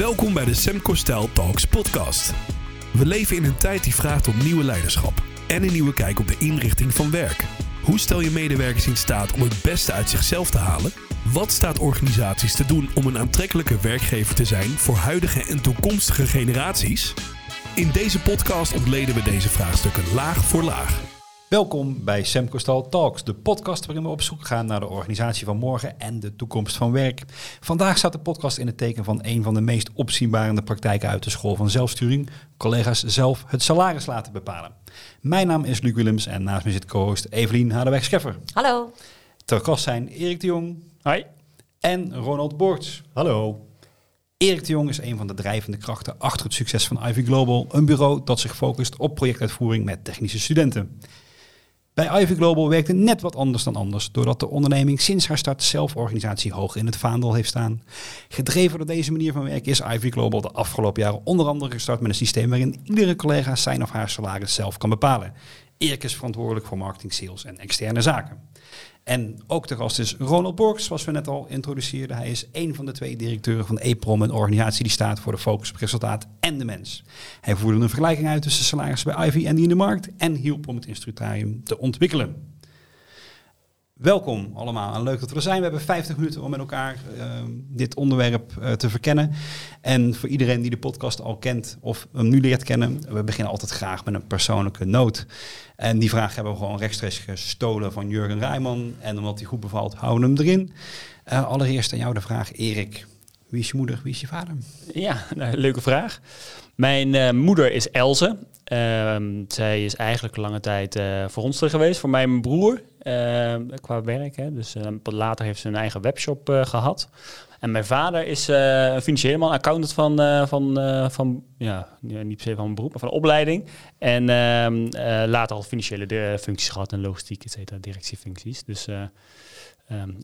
Welkom bij de Semco Style Talks podcast. We leven in een tijd die vraagt om nieuwe leiderschap en een nieuwe kijk op de inrichting van werk. Hoe stel je medewerkers in staat om het beste uit zichzelf te halen? Wat staat organisaties te doen om een aantrekkelijke werkgever te zijn voor huidige en toekomstige generaties? In deze podcast ontleden we deze vraagstukken laag voor laag. Welkom bij Semco Stal Talks, de podcast waarin we op zoek gaan naar de organisatie van morgen en de toekomst van werk. Vandaag staat de podcast in het teken van een van de meest opzienbarende praktijken uit de school van zelfsturing, collega's zelf het salaris laten bepalen. Mijn naam is Luc Willems en naast me zit co-host Evelien Hadeweg-Scheffer. Hallo. Ter gast zijn Erik de Jong Hoi. en Ronald Boorts. Hallo. Erik de Jong is een van de drijvende krachten achter het succes van Ivy Global, een bureau dat zich focust op projectuitvoering met technische studenten. Bij Ivy Global werkt het net wat anders dan anders, doordat de onderneming sinds haar start zelforganisatie hoog in het vaandel heeft staan. Gedreven door deze manier van werken is Ivy Global de afgelopen jaren onder andere gestart met een systeem waarin iedere collega zijn of haar salaris zelf kan bepalen. Erik is verantwoordelijk voor marketing, sales en externe zaken. En ook de gast is Ronald Borks, zoals we net al introduceerden. Hij is een van de twee directeuren van EPROM, een organisatie die staat voor de focus op resultaat en de mens. Hij voerde een vergelijking uit tussen salarissen bij Ivy en die in de markt en hielp om het instrumentarium te ontwikkelen. Welkom allemaal en leuk dat we er zijn. We hebben 50 minuten om met elkaar uh, dit onderwerp uh, te verkennen. En voor iedereen die de podcast al kent of hem nu leert kennen, we beginnen altijd graag met een persoonlijke noot. En die vraag hebben we gewoon rechtstreeks gestolen van Jurgen Rijman. En omdat die goed bevalt, houden we hem erin. Uh, allereerst aan jou de vraag, Erik. Wie is je moeder, wie is je vader? Ja, nou, leuke vraag. Mijn uh, moeder is Elze. Uh, zij is eigenlijk lange tijd uh, voor ons er geweest, voor mij en mijn broer, qua werk. Hè. Dus later heeft ze een eigen webshop gehad. En mijn vader is een financiële man, accountant van, van, van ja, niet per se van beroep, maar van opleiding. En ehm, later al financiële functies gehad en logistiek, et cetera, directiefuncties. Dus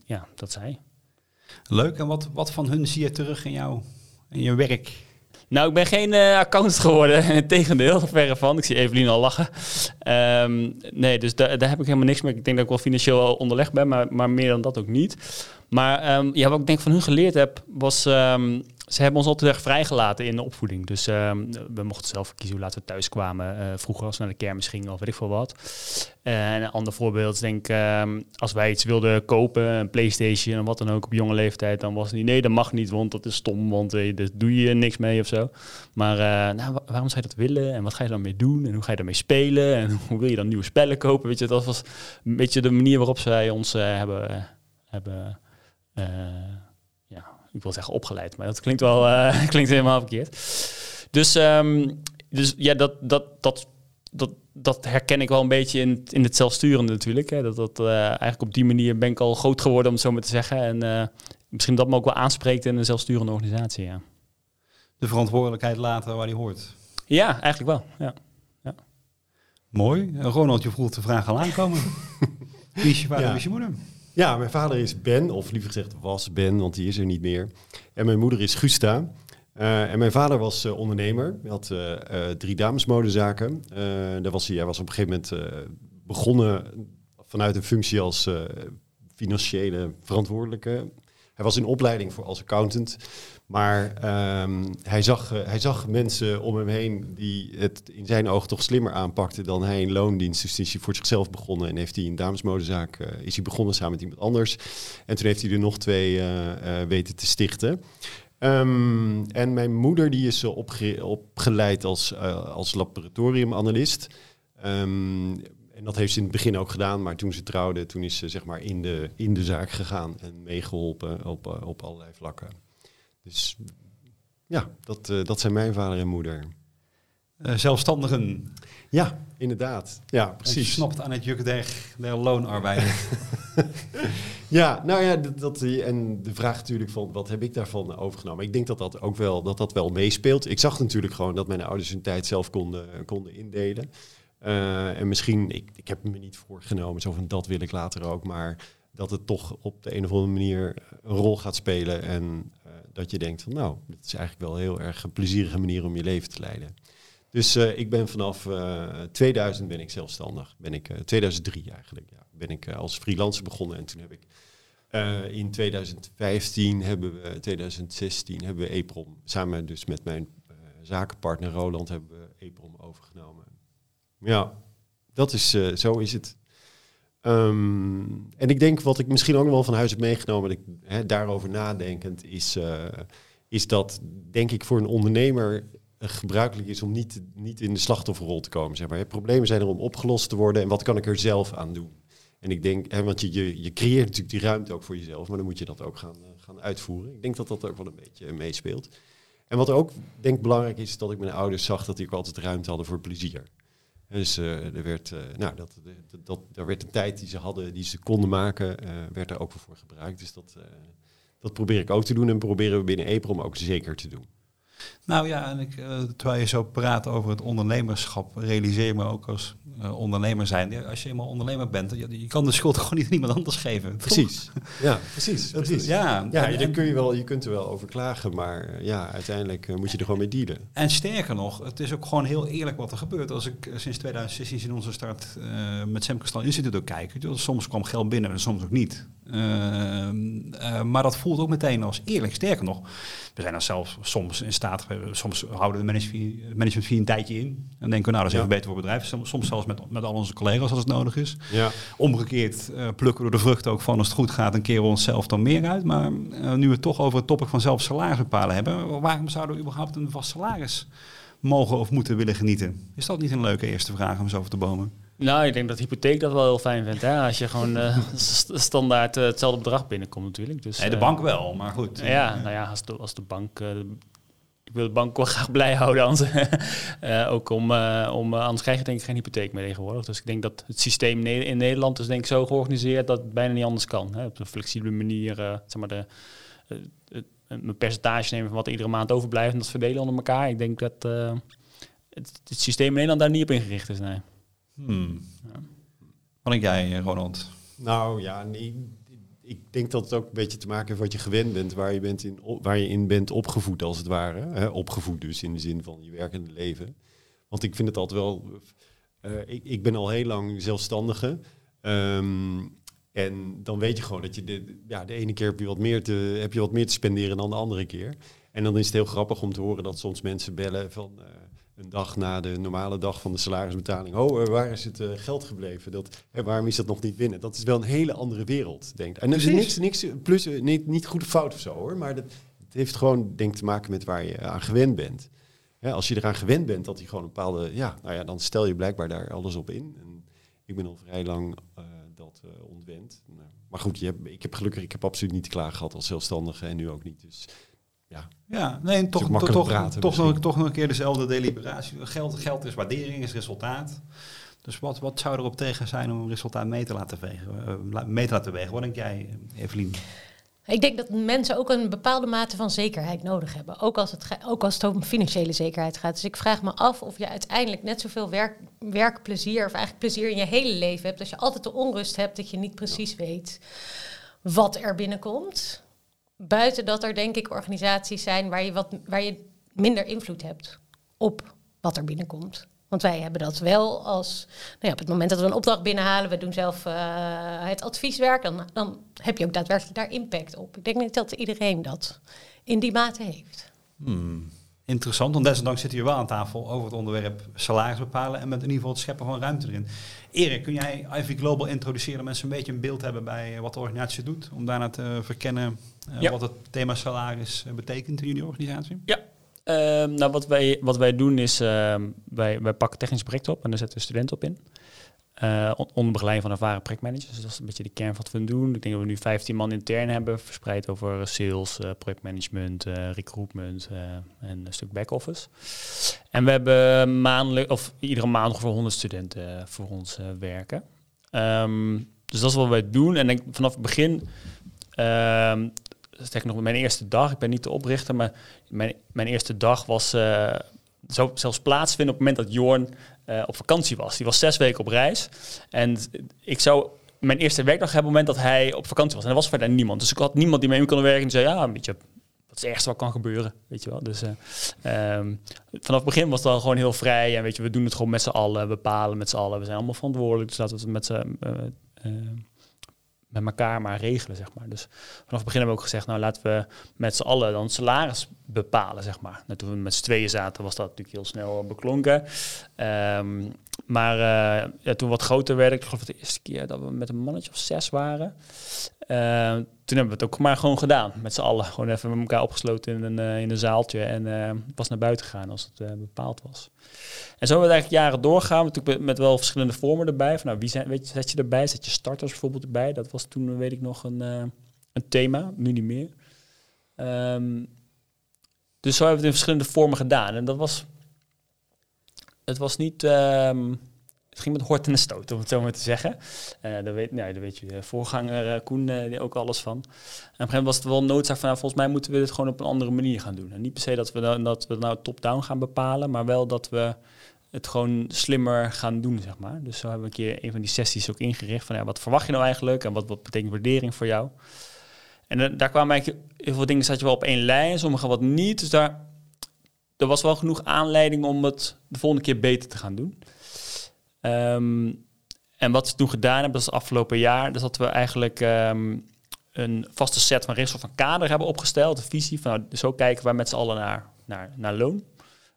ja, dat zij. Leuk. En wat, wat van hun zie je terug in jou, in je werk? Nou, ik ben geen uh, accountant geworden. Integendeel, verre van. Ik zie Evelien al lachen. Um, nee, dus daar, heb ik helemaal niks mee. Ik denk dat ik wel financieel onderlegd ben, maar, maar meer dan dat ook niet. Maar um, ja, wat ik denk van hun geleerd heb, was... Um, ze hebben ons altijd erg vrijgelaten in de opvoeding. Dus um, we mochten zelf kiezen hoe laten we thuis kwamen. Uh, vroeger als we naar de kermis gingen of weet ik veel wat. Uh, en een ander voorbeeld is denk um, als wij iets wilden kopen, een Playstation en wat dan ook op jonge leeftijd, dan was het niet, nee dat mag niet, want dat is stom, want uh, daar doe je niks mee of zo. Maar nou, waarom zou je dat willen en wat ga je dan mee doen en hoe ga je daarmee spelen en hoe wil je dan nieuwe spellen kopen? Weet je, dat was een beetje de manier waarop zij ons hebben... hebben ik wil zeggen opgeleid, maar dat klinkt wel uh, klinkt helemaal verkeerd. Dus, um, dus ja, dat, dat, dat, dat, dat herken ik wel een beetje in, in het zelfsturende natuurlijk. Hè. Dat, dat, uh, eigenlijk op die manier ben ik al groot geworden, om het zo maar te zeggen. En uh, misschien dat me ook wel aanspreekt in een zelfsturende organisatie, ja. De verantwoordelijkheid laten waar die hoort. Ja, eigenlijk wel, ja. ja. Mooi. Ronald, je voelt de vraag al aankomen. wie is je vader, ja. wie is je moeder? Ja, mijn vader is Ben, of liever gezegd was Ben, want die is er niet meer. En mijn moeder is Gusta. Uh, en mijn vader was uh, ondernemer. Hij had uh, drie damesmodezaken. daar was hij, hij was op een gegeven moment begonnen vanuit een functie als financiële verantwoordelijke. Hij was in opleiding voor als accountant. Maar um, hij, zag, uh, hij zag mensen om hem heen die het in zijn ogen toch slimmer aanpakten dan hij in loondienst. Dus is hij voor zichzelf begonnen en heeft hij een damesmodezaak uh, is hij begonnen samen met iemand anders. En toen heeft hij er nog twee uh, weten te stichten. Um, en mijn moeder die is opge opgeleid als, als laboratoriumanalist. Um, en dat heeft ze in het begin ook gedaan, maar toen ze trouwde, toen is ze zeg maar in de, in de zaak gegaan en meegeholpen op, op allerlei vlakken. Dus ja, dat, uh, dat zijn mijn vader en moeder. Uh, zelfstandigen. Ja, inderdaad. Ja, precies. Ontsnapt aan het juk der, der loonarbeider. ja, nou ja, dat, dat, en de vraag natuurlijk van wat heb ik daarvan overgenomen. Ik denk dat dat ook wel, dat dat wel meespeelt. Ik zag natuurlijk gewoon dat mijn ouders hun tijd zelf konden, konden indelen. Uh, en misschien, ik, ik heb me niet voorgenomen, zo van dat wil ik later ook, maar dat het toch op de een of andere manier een rol gaat spelen. En dat je denkt van nou, dit is eigenlijk wel heel erg een plezierige manier om je leven te leiden. Dus uh, ik ben vanaf uh, 2000 ben ik zelfstandig. Ben ik 2003 eigenlijk. Ja, ben ik als freelancer begonnen en toen heb ik Eh, in 2015 hebben we, 2016 hebben we EPROM, samen dus met mijn eh, zakenpartner Roland, hebben we EPROM overgenomen. Ja, dat is, eh, zo is het. Ehm, en ik denk wat ik misschien ook wel van huis heb meegenomen, daarover nadenkend, is, eh, is dat denk ik voor een ondernemer eh, gebruikelijk is om niet, niet in de slachtofferrol te komen. Zeg maar. Problemen zijn er om opgelost te worden en wat kan ik er zelf aan doen? En ik denk, want je, je, creëert natuurlijk die ruimte ook voor jezelf, maar dan moet je dat ook gaan, eh, gaan uitvoeren. Ik denk dat dat ook wel een beetje meespeelt. En wat ook denk belangrijk is, is dat ik mijn ouders zag dat die ook altijd ruimte hadden voor plezier. Dus eh, er werd, eh, nou, dat, dat, er werd een tijd die ze hadden, die ze konden maken, eh, werd er ook voor gebruikt. Dus dat, dat probeer ik ook te doen en proberen we binnen EPROM ook zeker te doen. Nou ja, en ik, eh, terwijl je zo praat over het ondernemerschap, realiseer me ook als eh, ondernemer zijn. Als je eenmaal ondernemer bent, je, je kan de schuld gewoon niet aan iemand anders geven. toch? Precies. Ja, precies. Dat is- precies. ja, ja en- kun je, wel, je kunt er wel over klagen, maar eh, ja, uiteindelijk moet je er gewoon mee dealen. En sterker nog, het is ook gewoon heel eerlijk wat er gebeurt. Als ik sinds 2016 in onze start met Sam Kristal Instituut ook kijk. dus Soms kwam geld binnen en soms ook niet. Ehm, eh, maar dat voelt ook meteen als eerlijk. Sterker nog, we zijn er zelfs soms in staat, soms houden de management management een tijdje in. En denken we, nou dat is Ja. even beter voor het bedrijf. Soms, zelfs met, met al onze collega's als het nodig is. Ja. Omgekeerd eh, plukken we de vruchten ook van als het goed gaat en keren we onszelf dan meer uit. Maar eh, nu we het toch over het topic van zelf salaris bepalen hebben, waarom zouden we überhaupt een vast salaris mogen of moeten willen genieten? Is dat niet een leuke eerste vraag om zo over te bomen? Nou, ik denk dat hypotheek dat wel heel fijn vindt. Hè? Als je gewoon eh, st- standaard eh, hetzelfde bedrag binnenkomt natuurlijk. Dus, Nee, de eh, bank wel, maar goed. Ja, nou ja, als de, als de bank... ik wil de bank wel graag blij houden. Anders, ook om, om, anders krijg je denk ik geen hypotheek meer tegenwoordig. Dus ik denk dat het systeem in Nederland is denk ik zo georganiseerd dat het bijna niet anders kan. Hè? Op een flexibele manier, zeg maar, de, een percentage nemen van wat er iedere maand overblijft en dat verdelen onder elkaar. Ik denk dat het, het systeem in Nederland daar niet op ingericht is. Nee. Hmm. Wat denk jij, eh, Ronald? Nou ja, nee, ik denk dat het ook een beetje te maken heeft wat je gewend bent, waar je, bent in, waar je in bent opgevoed als het ware. Hè? Opgevoed dus in de zin van je werkende leven. Want ik vind het altijd wel, eh, ik, ik ben al heel lang zelfstandige. Ehm, en dan weet je gewoon dat je de, ja, de ene keer heb je, wat meer te, heb je wat meer te spenderen dan de andere keer. En dan is het heel grappig om te horen dat soms mensen bellen van eh, een dag na de normale dag van de salarisbetaling. Oh, waar is het eh, geld gebleven? Dat, waarom is dat nog niet binnen? Dat is wel een hele andere wereld, denk ik. En er is niks, niks plus, eh, niet, niet goed of fout of zo hoor, maar dat, het heeft gewoon denk ik te maken met waar je aan gewend bent. Als je eraan gewend bent dat hij gewoon een bepaalde, ja, nou ja, dan stel je blijkbaar daar alles op in. En ik ben al vrij lang dat ontwend. Nou, maar goed, je hebt, ik heb gelukkig, ik heb absoluut niet te klagen gehad als zelfstandige en nu ook niet. Dus ja, nee, toch, toch, toch, praten toch, nog, toch nog een keer dezelfde deliberatie. Geld, geld is waardering, is resultaat. Dus wat, wat zou erop tegen zijn om een resultaat mee te laten wegen? eh, la- mee te laten wegen? Wat denk jij, Evelien? Ik denk dat mensen ook een bepaalde mate van zekerheid nodig hebben. Ook als, het ook als het om financiële zekerheid gaat. Dus ik vraag me af of je uiteindelijk net zoveel werk, werkplezier... of eigenlijk plezier in je hele leven hebt... als je altijd de onrust hebt dat je niet precies weet wat er binnenkomt. Buiten dat er denk ik organisaties zijn waar je, wat, waar je minder invloed hebt op wat er binnenkomt. Want wij hebben dat wel als, nou ja, op het moment dat we een opdracht binnenhalen, we doen zelf eh, het advieswerk, dan, dan heb je ook daadwerkelijk daar impact op. Ik denk niet dat iedereen dat in die mate heeft. Hmm, Interessant, want desondanks zitten we wel aan tafel over het onderwerp salaris bepalen en met in ieder geval het scheppen van ruimte erin. Erik, kun jij Ivy Global introduceren, dat mensen een beetje een beeld hebben bij eh, wat de organisatie doet, om daarna te verkennen eh, Ja. wat het thema salaris eh, betekent in jullie organisatie? Ja. Ehm, nou, wat wij, wat wij doen is, ehm, wij, wij pakken technische projecten op en daar zetten we studenten op in. Eh, on- onder begeleiding van ervaren projectmanagers. Dus dat is een beetje de kern van wat we doen. Ik denk dat we nu 15 man intern hebben, verspreid over sales, eh, projectmanagement, eh, recruitment en een stuk back-office. En we hebben maandelijk, of iedere maand ongeveer 100 studenten voor ons werken. Ehm, dus dat is wat wij doen. En ik, vanaf het begin, ehm sterker nog, mijn eerste dag, ik ben niet de oprichter, maar mijn, mijn eerste dag was zou zelfs plaatsvinden op het moment dat Jorn eh, op vakantie was. Die was zes weken op reis. En ik zou mijn eerste werkdag hebben op het moment dat hij op vakantie was. En er was verder niemand. Dus ik had niemand die mee me kon werken. En zei, ja, een beetje, wat is het ergste wat kan gebeuren? Weet je wel. Dus eh, ehm, vanaf het begin was het al gewoon heel vrij. En weet je, we doen het gewoon met z'n allen. We bepalen met z'n allen. We zijn allemaal verantwoordelijk. Dus laten we het met z'n... eh, met elkaar maar regelen, zeg maar. Dus vanaf het begin hebben we ook gezegd, nou laten we met z'n allen dan salaris bepalen, zeg maar. Nou, toen we met z'n tweeën zaten, was dat natuurlijk heel snel beklonken. Ehm, maar ja, toen wat groter werd, ik geloof de eerste keer dat we met een mannetje of zes waren. Uh, toen hebben we het ook maar gewoon gedaan, met z'n allen. Gewoon even met elkaar opgesloten in een, uh, in een zaaltje en pas naar buiten gaan als het bepaald was. En zo hebben we eigenlijk jaren doorgaan, met wel verschillende vormen erbij. Van, nou, wie zijn, weet je, zet je erbij? Zet je starters bijvoorbeeld erbij? Dat was toen, weet ik nog, een, een thema, nu niet meer. Um, dus zo hebben we het in verschillende vormen gedaan. En dat was het was niet... Um, het ging met hort en stoot, om het zo maar te zeggen. Uh, daar, weet, nou, weet je de voorganger uh, Koen die ook alles van. En op een gegeven moment was het wel noodzaak van... Nou, volgens mij moeten we dit gewoon op een andere manier gaan doen. En niet per se dat we, dan, dat we nou top-down gaan bepalen... maar wel dat we het gewoon slimmer gaan doen, zeg maar. Dus zo hebben we een keer een van die sessies ook ingericht... van ja, wat verwacht je nou eigenlijk en wat, wat betekent waardering voor jou? En daar kwamen eigenlijk heel veel dingen... zat je wel op één lijn, sommige wat niet. Dus daar er was wel genoeg aanleiding om het de volgende keer beter te gaan doen. Ehm, en wat we toen gedaan hebben, dat is het afgelopen jaar, dus dat we eigenlijk ehm, een vaste set van regels van kader hebben opgesteld. Een visie van, nou, zo kijken we met z'n allen naar, naar, naar loon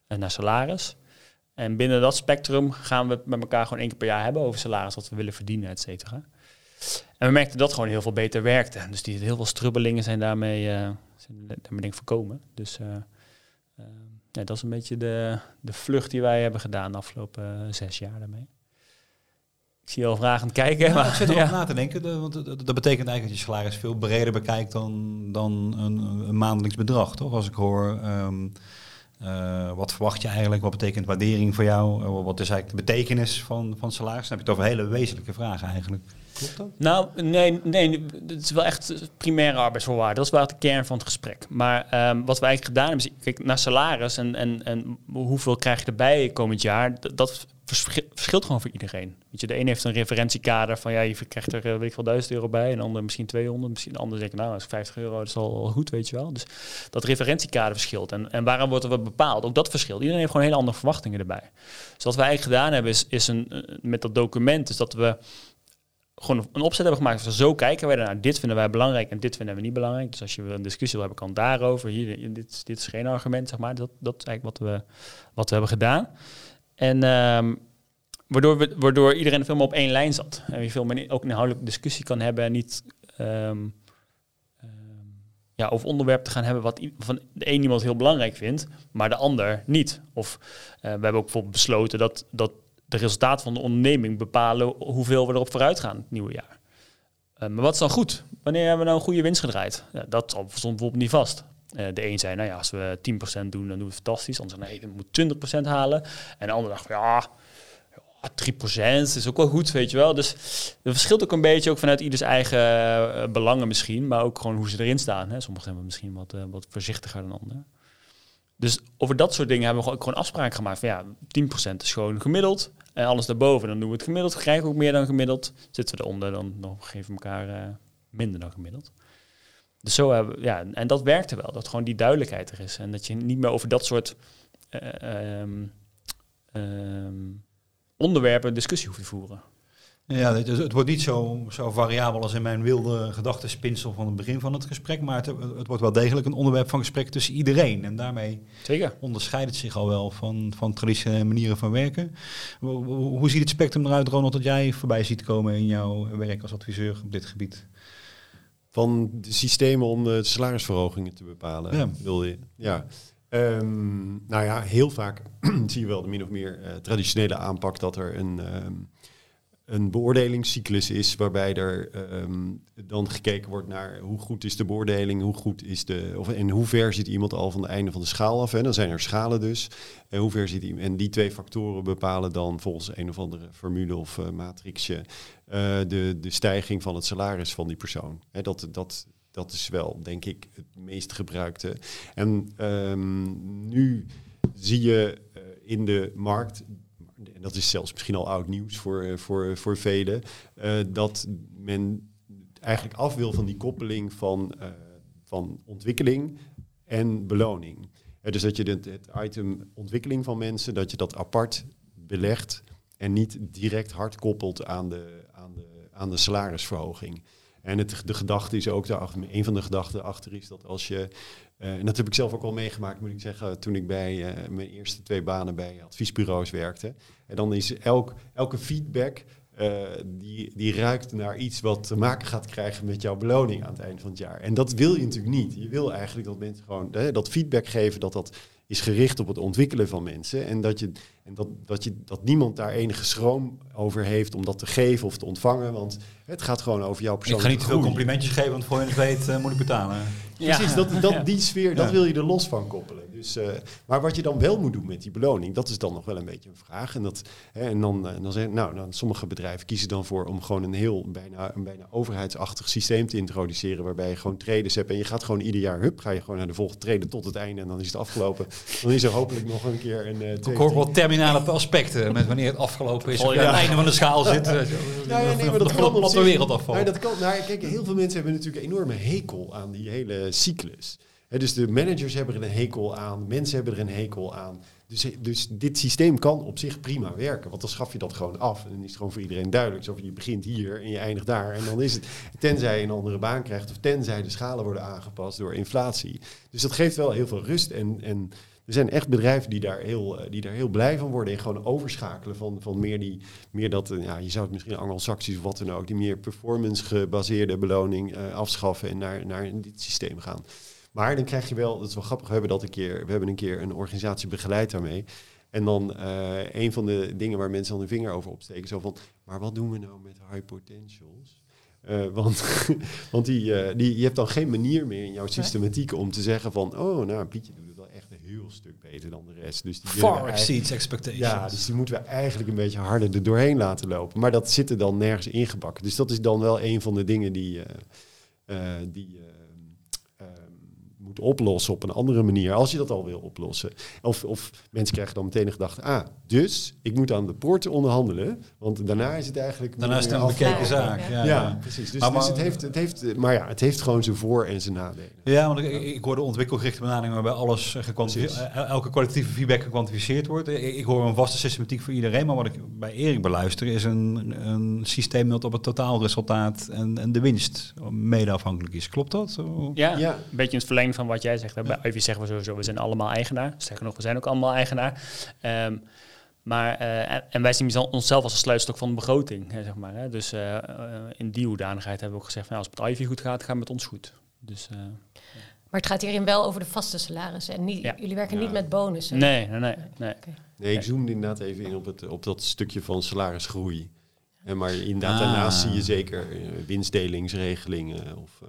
en naar salaris. En binnen dat spectrum gaan we het met elkaar gewoon één keer per jaar hebben over salaris, wat we willen verdienen, et cetera. En we merkten dat gewoon heel veel beter werkte. Dus die, heel veel strubbelingen zijn daarmee, uh, zijn daarmee denk voorkomen. Dus uh, ja, dat is een beetje de, de vlucht die wij hebben gedaan de afgelopen zes jaar daarmee. Ik zie je al vragend kijken. Ja, maar, ik zit erover ja. na te denken, de, want dat, dat betekent eigenlijk dat je salaris veel breder bekijkt dan, dan een, een maandelijks bedrag, toch? Als ik hoor, um, uh, wat verwacht je eigenlijk, wat betekent waardering voor jou, uh, wat is eigenlijk de betekenis van, van salaris? Dan heb je het over hele wezenlijke vragen eigenlijk. Klopt dat? Nou, nee, nee, het is wel echt primaire arbeidsvoorwaarden. Dat is wel de kern van het gesprek. Maar um, wat we eigenlijk gedaan hebben, is kijk naar salaris en, en, en hoeveel krijg je erbij komend jaar. Dat verschilt gewoon voor iedereen. Weet je, de een heeft een referentiekader van ja, je krijgt er weet ik wel 1000 euro bij, en de ander misschien 200, misschien de ander denkt nou, als 50 euro, dat is al goed, weet je wel. Dus dat referentiekader verschilt. En, en waarom wordt er bepaald? Ook dat verschilt. Iedereen heeft gewoon hele andere verwachtingen erbij. Dus wat wij eigenlijk gedaan hebben, is, is een, met dat document, is dat we gewoon een opzet hebben gemaakt. Dus zo kijken wij naar dit vinden wij belangrijk en dit vinden we niet belangrijk. Dus als je een discussie wil hebben, kan daarover. Hier, dit, dit is geen argument, zeg maar. Dat, dat is eigenlijk wat we, wat we hebben gedaan. En um, waardoor, we, waardoor iedereen veel meer op één lijn zat. En je veel meer ook inhoudelijke discussie kan hebben en niet um, um, ja, over onderwerpen te gaan hebben wat van de een iemand heel belangrijk vindt, maar de ander niet. Of uh, we hebben ook bijvoorbeeld besloten dat, dat de resultaten van de onderneming bepalen hoeveel we erop vooruit gaan het nieuwe jaar. Uh, maar wat is dan goed? Wanneer hebben we nou een goede winst gedraaid? Ja, dat stond bijvoorbeeld niet vast. Uh, de een zei, nou ja, als we 10% doen, dan doen we het fantastisch. De ander zei, nee, we moeten 20% halen. En de ander dacht, ja, ja 3% is ook wel goed, weet je wel. Dus het verschilt ook een beetje ook vanuit ieders eigen uh, belangen misschien. Maar ook gewoon hoe ze erin staan. Hè. Sommigen zijn misschien wat, uh, wat voorzichtiger dan anderen. Dus over dat soort dingen hebben we gewoon afspraken gemaakt. Van ja, 10% is gewoon gemiddeld. En alles daarboven, dan doen we het gemiddeld. Krijgen we ook meer dan gemiddeld. Zitten we eronder, dan, dan geven we elkaar minder dan gemiddeld. Dus zo hebben we, ja, en dat werkte wel. Dat gewoon die duidelijkheid er is. En dat je niet meer over dat soort uh, um, um, onderwerpen discussie hoeft te voeren. Ja, het, het, wordt niet zo, zo variabel als in mijn wilde gedachtenspinsel van het begin van het gesprek, maar het, het, wordt wel degelijk een onderwerp van gesprek tussen iedereen. En daarmee Zeker. onderscheidt het zich al wel van, van traditionele manieren van werken. Hoe, hoe ziet het spectrum eruit, Ronald, dat jij voorbij ziet komen in jouw werk als adviseur op dit gebied? Van de systemen om de salarisverhogingen te bepalen, ja. wil je? Ja. Um, nou ja, heel vaak zie je wel de min of meer uh, traditionele aanpak dat er een, um, een beoordelingscyclus is waarbij er um, dan gekeken wordt naar hoe goed is de beoordeling, hoe goed is de, of in hoe ver zit iemand al van het einde van de schaal af. En dan zijn er schalen dus. En hoe ver zit iemand? En die twee factoren bepalen dan volgens een of andere formule of uh, matrixje uh, de, de stijging van het salaris van die persoon. Hè, dat, dat, dat is wel, denk ik, het meest gebruikte. En um, nu zie je uh, in de markt, en dat is zelfs misschien al oud nieuws voor, uh, voor, voor velen, uh, dat men eigenlijk af wil van die koppeling van, van ontwikkeling en beloning. dus dat je het, het item ontwikkeling van mensen, dat je dat apart belegt en niet direct hard koppelt aan de, aan de, aan de salarisverhoging. En het, de gedachte is ook, daar, een van de gedachten achter is dat als je, eh, en dat heb ik zelf ook al meegemaakt, moet ik zeggen, toen ik bij eh, mijn eerste twee banen bij adviesbureaus werkte. En dan is elk, elke feedback eh, die, die ruikt naar iets wat te maken gaat krijgen met jouw beloning aan het eind van het jaar. En dat wil je natuurlijk niet. Je wil eigenlijk dat mensen gewoon hè, dat feedback geven, dat dat is gericht op het ontwikkelen van mensen. En dat, je, en dat, dat, je, dat niemand daar enige schroom over heeft om dat te geven of te ontvangen. Want het gaat gewoon over jouw Ik persoonlijke ga niet te veel complimentjes geven, want voor je het weet eh, moet ik betalen. Precies, dat, dat, die sfeer, dat wil je er los van koppelen. Dus, eh, maar wat je dan wel moet doen met die beloning, dat is dan nog wel een beetje een vraag. En, dat, hè, en dan, eh, dan zeggen, nou, dan sommige bedrijven kiezen dan voor om gewoon een heel bijna, een bijna overheidsachtig systeem te introduceren, waarbij je gewoon traders hebt en je gaat gewoon ieder jaar, hup, ga je gewoon naar de volgende treden tot het einde en dan is het afgelopen. Dan is er hopelijk nog een keer een uh, Ik hoor wel terminale aspecten met wanneer het afgelopen is. Oh, je ja. aan het einde van de schaal zit. Ja, ja, nee, maar dat kan op de wereld afval. Maar dat kan, nou, kijk, heel veel mensen hebben natuurlijk een enorme hekel aan die hele cyclus. Dus de managers hebben er een hekel aan, mensen hebben er een hekel aan. Dus, dus dit systeem kan op zich prima werken, want dan schaf je dat gewoon af. En dan is het gewoon voor iedereen duidelijk. Zo je begint hier en je eindigt daar. En dan is het, tenzij je een andere baan krijgt of tenzij de schalen worden aangepast door inflatie. Dus dat geeft wel heel veel rust. En, en er zijn echt bedrijven die daar heel, eh, die daar heel blij van worden en gewoon overschakelen van, van meer, die, meer dat, eh, ja, je zou het misschien anglo-saxisch of wat dan ook, die meer performance gebaseerde beloning eh, afschaffen en naar, naar dit systeem gaan. Maar dan krijg je wel, dat is wel grappig, we hebben dat een keer, we hebben een keer een organisatie begeleid daarmee. En dan eh, een van de dingen waar mensen dan hun vinger over opsteken, zo van, maar wat doen we nou met high potentials? Eh, want want die, eh, die, je hebt dan geen manier meer in jouw systematiek om te zeggen van, oh, nou, Pietje doet het wel echt een heel stuk beter dan de rest. Dus die Far exceeds expectations. ja, dus die moeten we eigenlijk een beetje harder er doorheen laten lopen. Maar dat zit er dan nergens ingebakken. Dus dat is dan wel een van de dingen die, die moet oplossen op een andere manier. Als je dat al wil oplossen. Of, of mensen krijgen dan meteen de gedachte, ah, dus ik moet aan de poorten onderhandelen. Want daarna is het eigenlijk... Daarna is het een bekeken zaak. ja. Ja, Ja, ja. precies. Dus, Maar- dus het, heeft, het heeft, maar ja, het heeft gewoon zijn voor- en zijn nadelen. Ja, want ik, ik hoor de ontwikkelgerichte benadering waarbij alles eh, gekwantificeerd, Precies. eh, elke collectieve feedback gekwantificeerd wordt. Ik, ik hoor een vaste systematiek voor iedereen, maar wat ik bij Erik beluister is een, een systeem dat op het totaalresultaat en, en de winst mede afhankelijk is. Klopt dat? Zo? Ja, Ja. een beetje in het verlengde van wat jij zegt. hè. Bij Ivy zeggen we sowieso, we zijn allemaal eigenaar. Sterker nog, we zijn ook allemaal eigenaar. Ehm, maar, eh, en, wij zien onszelf als een sluitstok van de begroting, hè, zeg maar. Hè. Dus eh, eh, in die hoedanigheid hebben we ook gezegd, van, nou, als het met Ivy goed gaat, gaat het met ons goed. Dus eh, Maar het gaat hierin wel over de vaste salarissen. En niet, Ja. jullie werken Ja. niet met bonussen. nee, nee, nee. nee. Nee, ik zoomde inderdaad even in op, het, op dat stukje van salarisgroei. En maar inderdaad, Ah. daarnaast zie je zeker winstdelingsregelingen. Of, eh,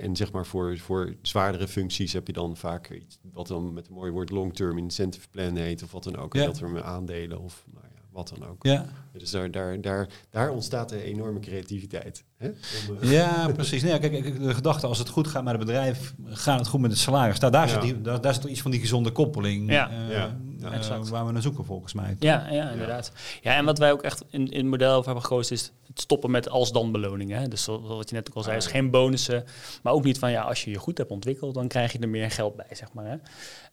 en zeg maar voor, voor zwaardere functies heb je dan vaak iets wat dan met een mooi woord long-term incentive plan heet. Of wat dan ook. Ja. Dat er met aandelen of nou ja, wat dan ook. Ja. Dus daar, daar, daar, daar ontstaat een enorme creativiteit. Hè? Om, eh, Ja, precies. Nee, kijk, de gedachte als het goed gaat met het bedrijf, gaat het goed met het salaris. Daar, daar, Ja. zit, die, daar, daar zit toch iets van die gezonde koppeling Ja. eh, Ja. Eh, waar we naar zoeken volgens mij. Ja, ja, inderdaad. Ja, en wat wij ook echt in, in het model over hebben gekozen is het stoppen met als-dan beloningen. Hè. Dus wat je net ook al zei, is geen bonussen. Maar ook niet van, ja, als je je goed hebt ontwikkeld, dan krijg je er meer geld bij, zeg maar. Hè.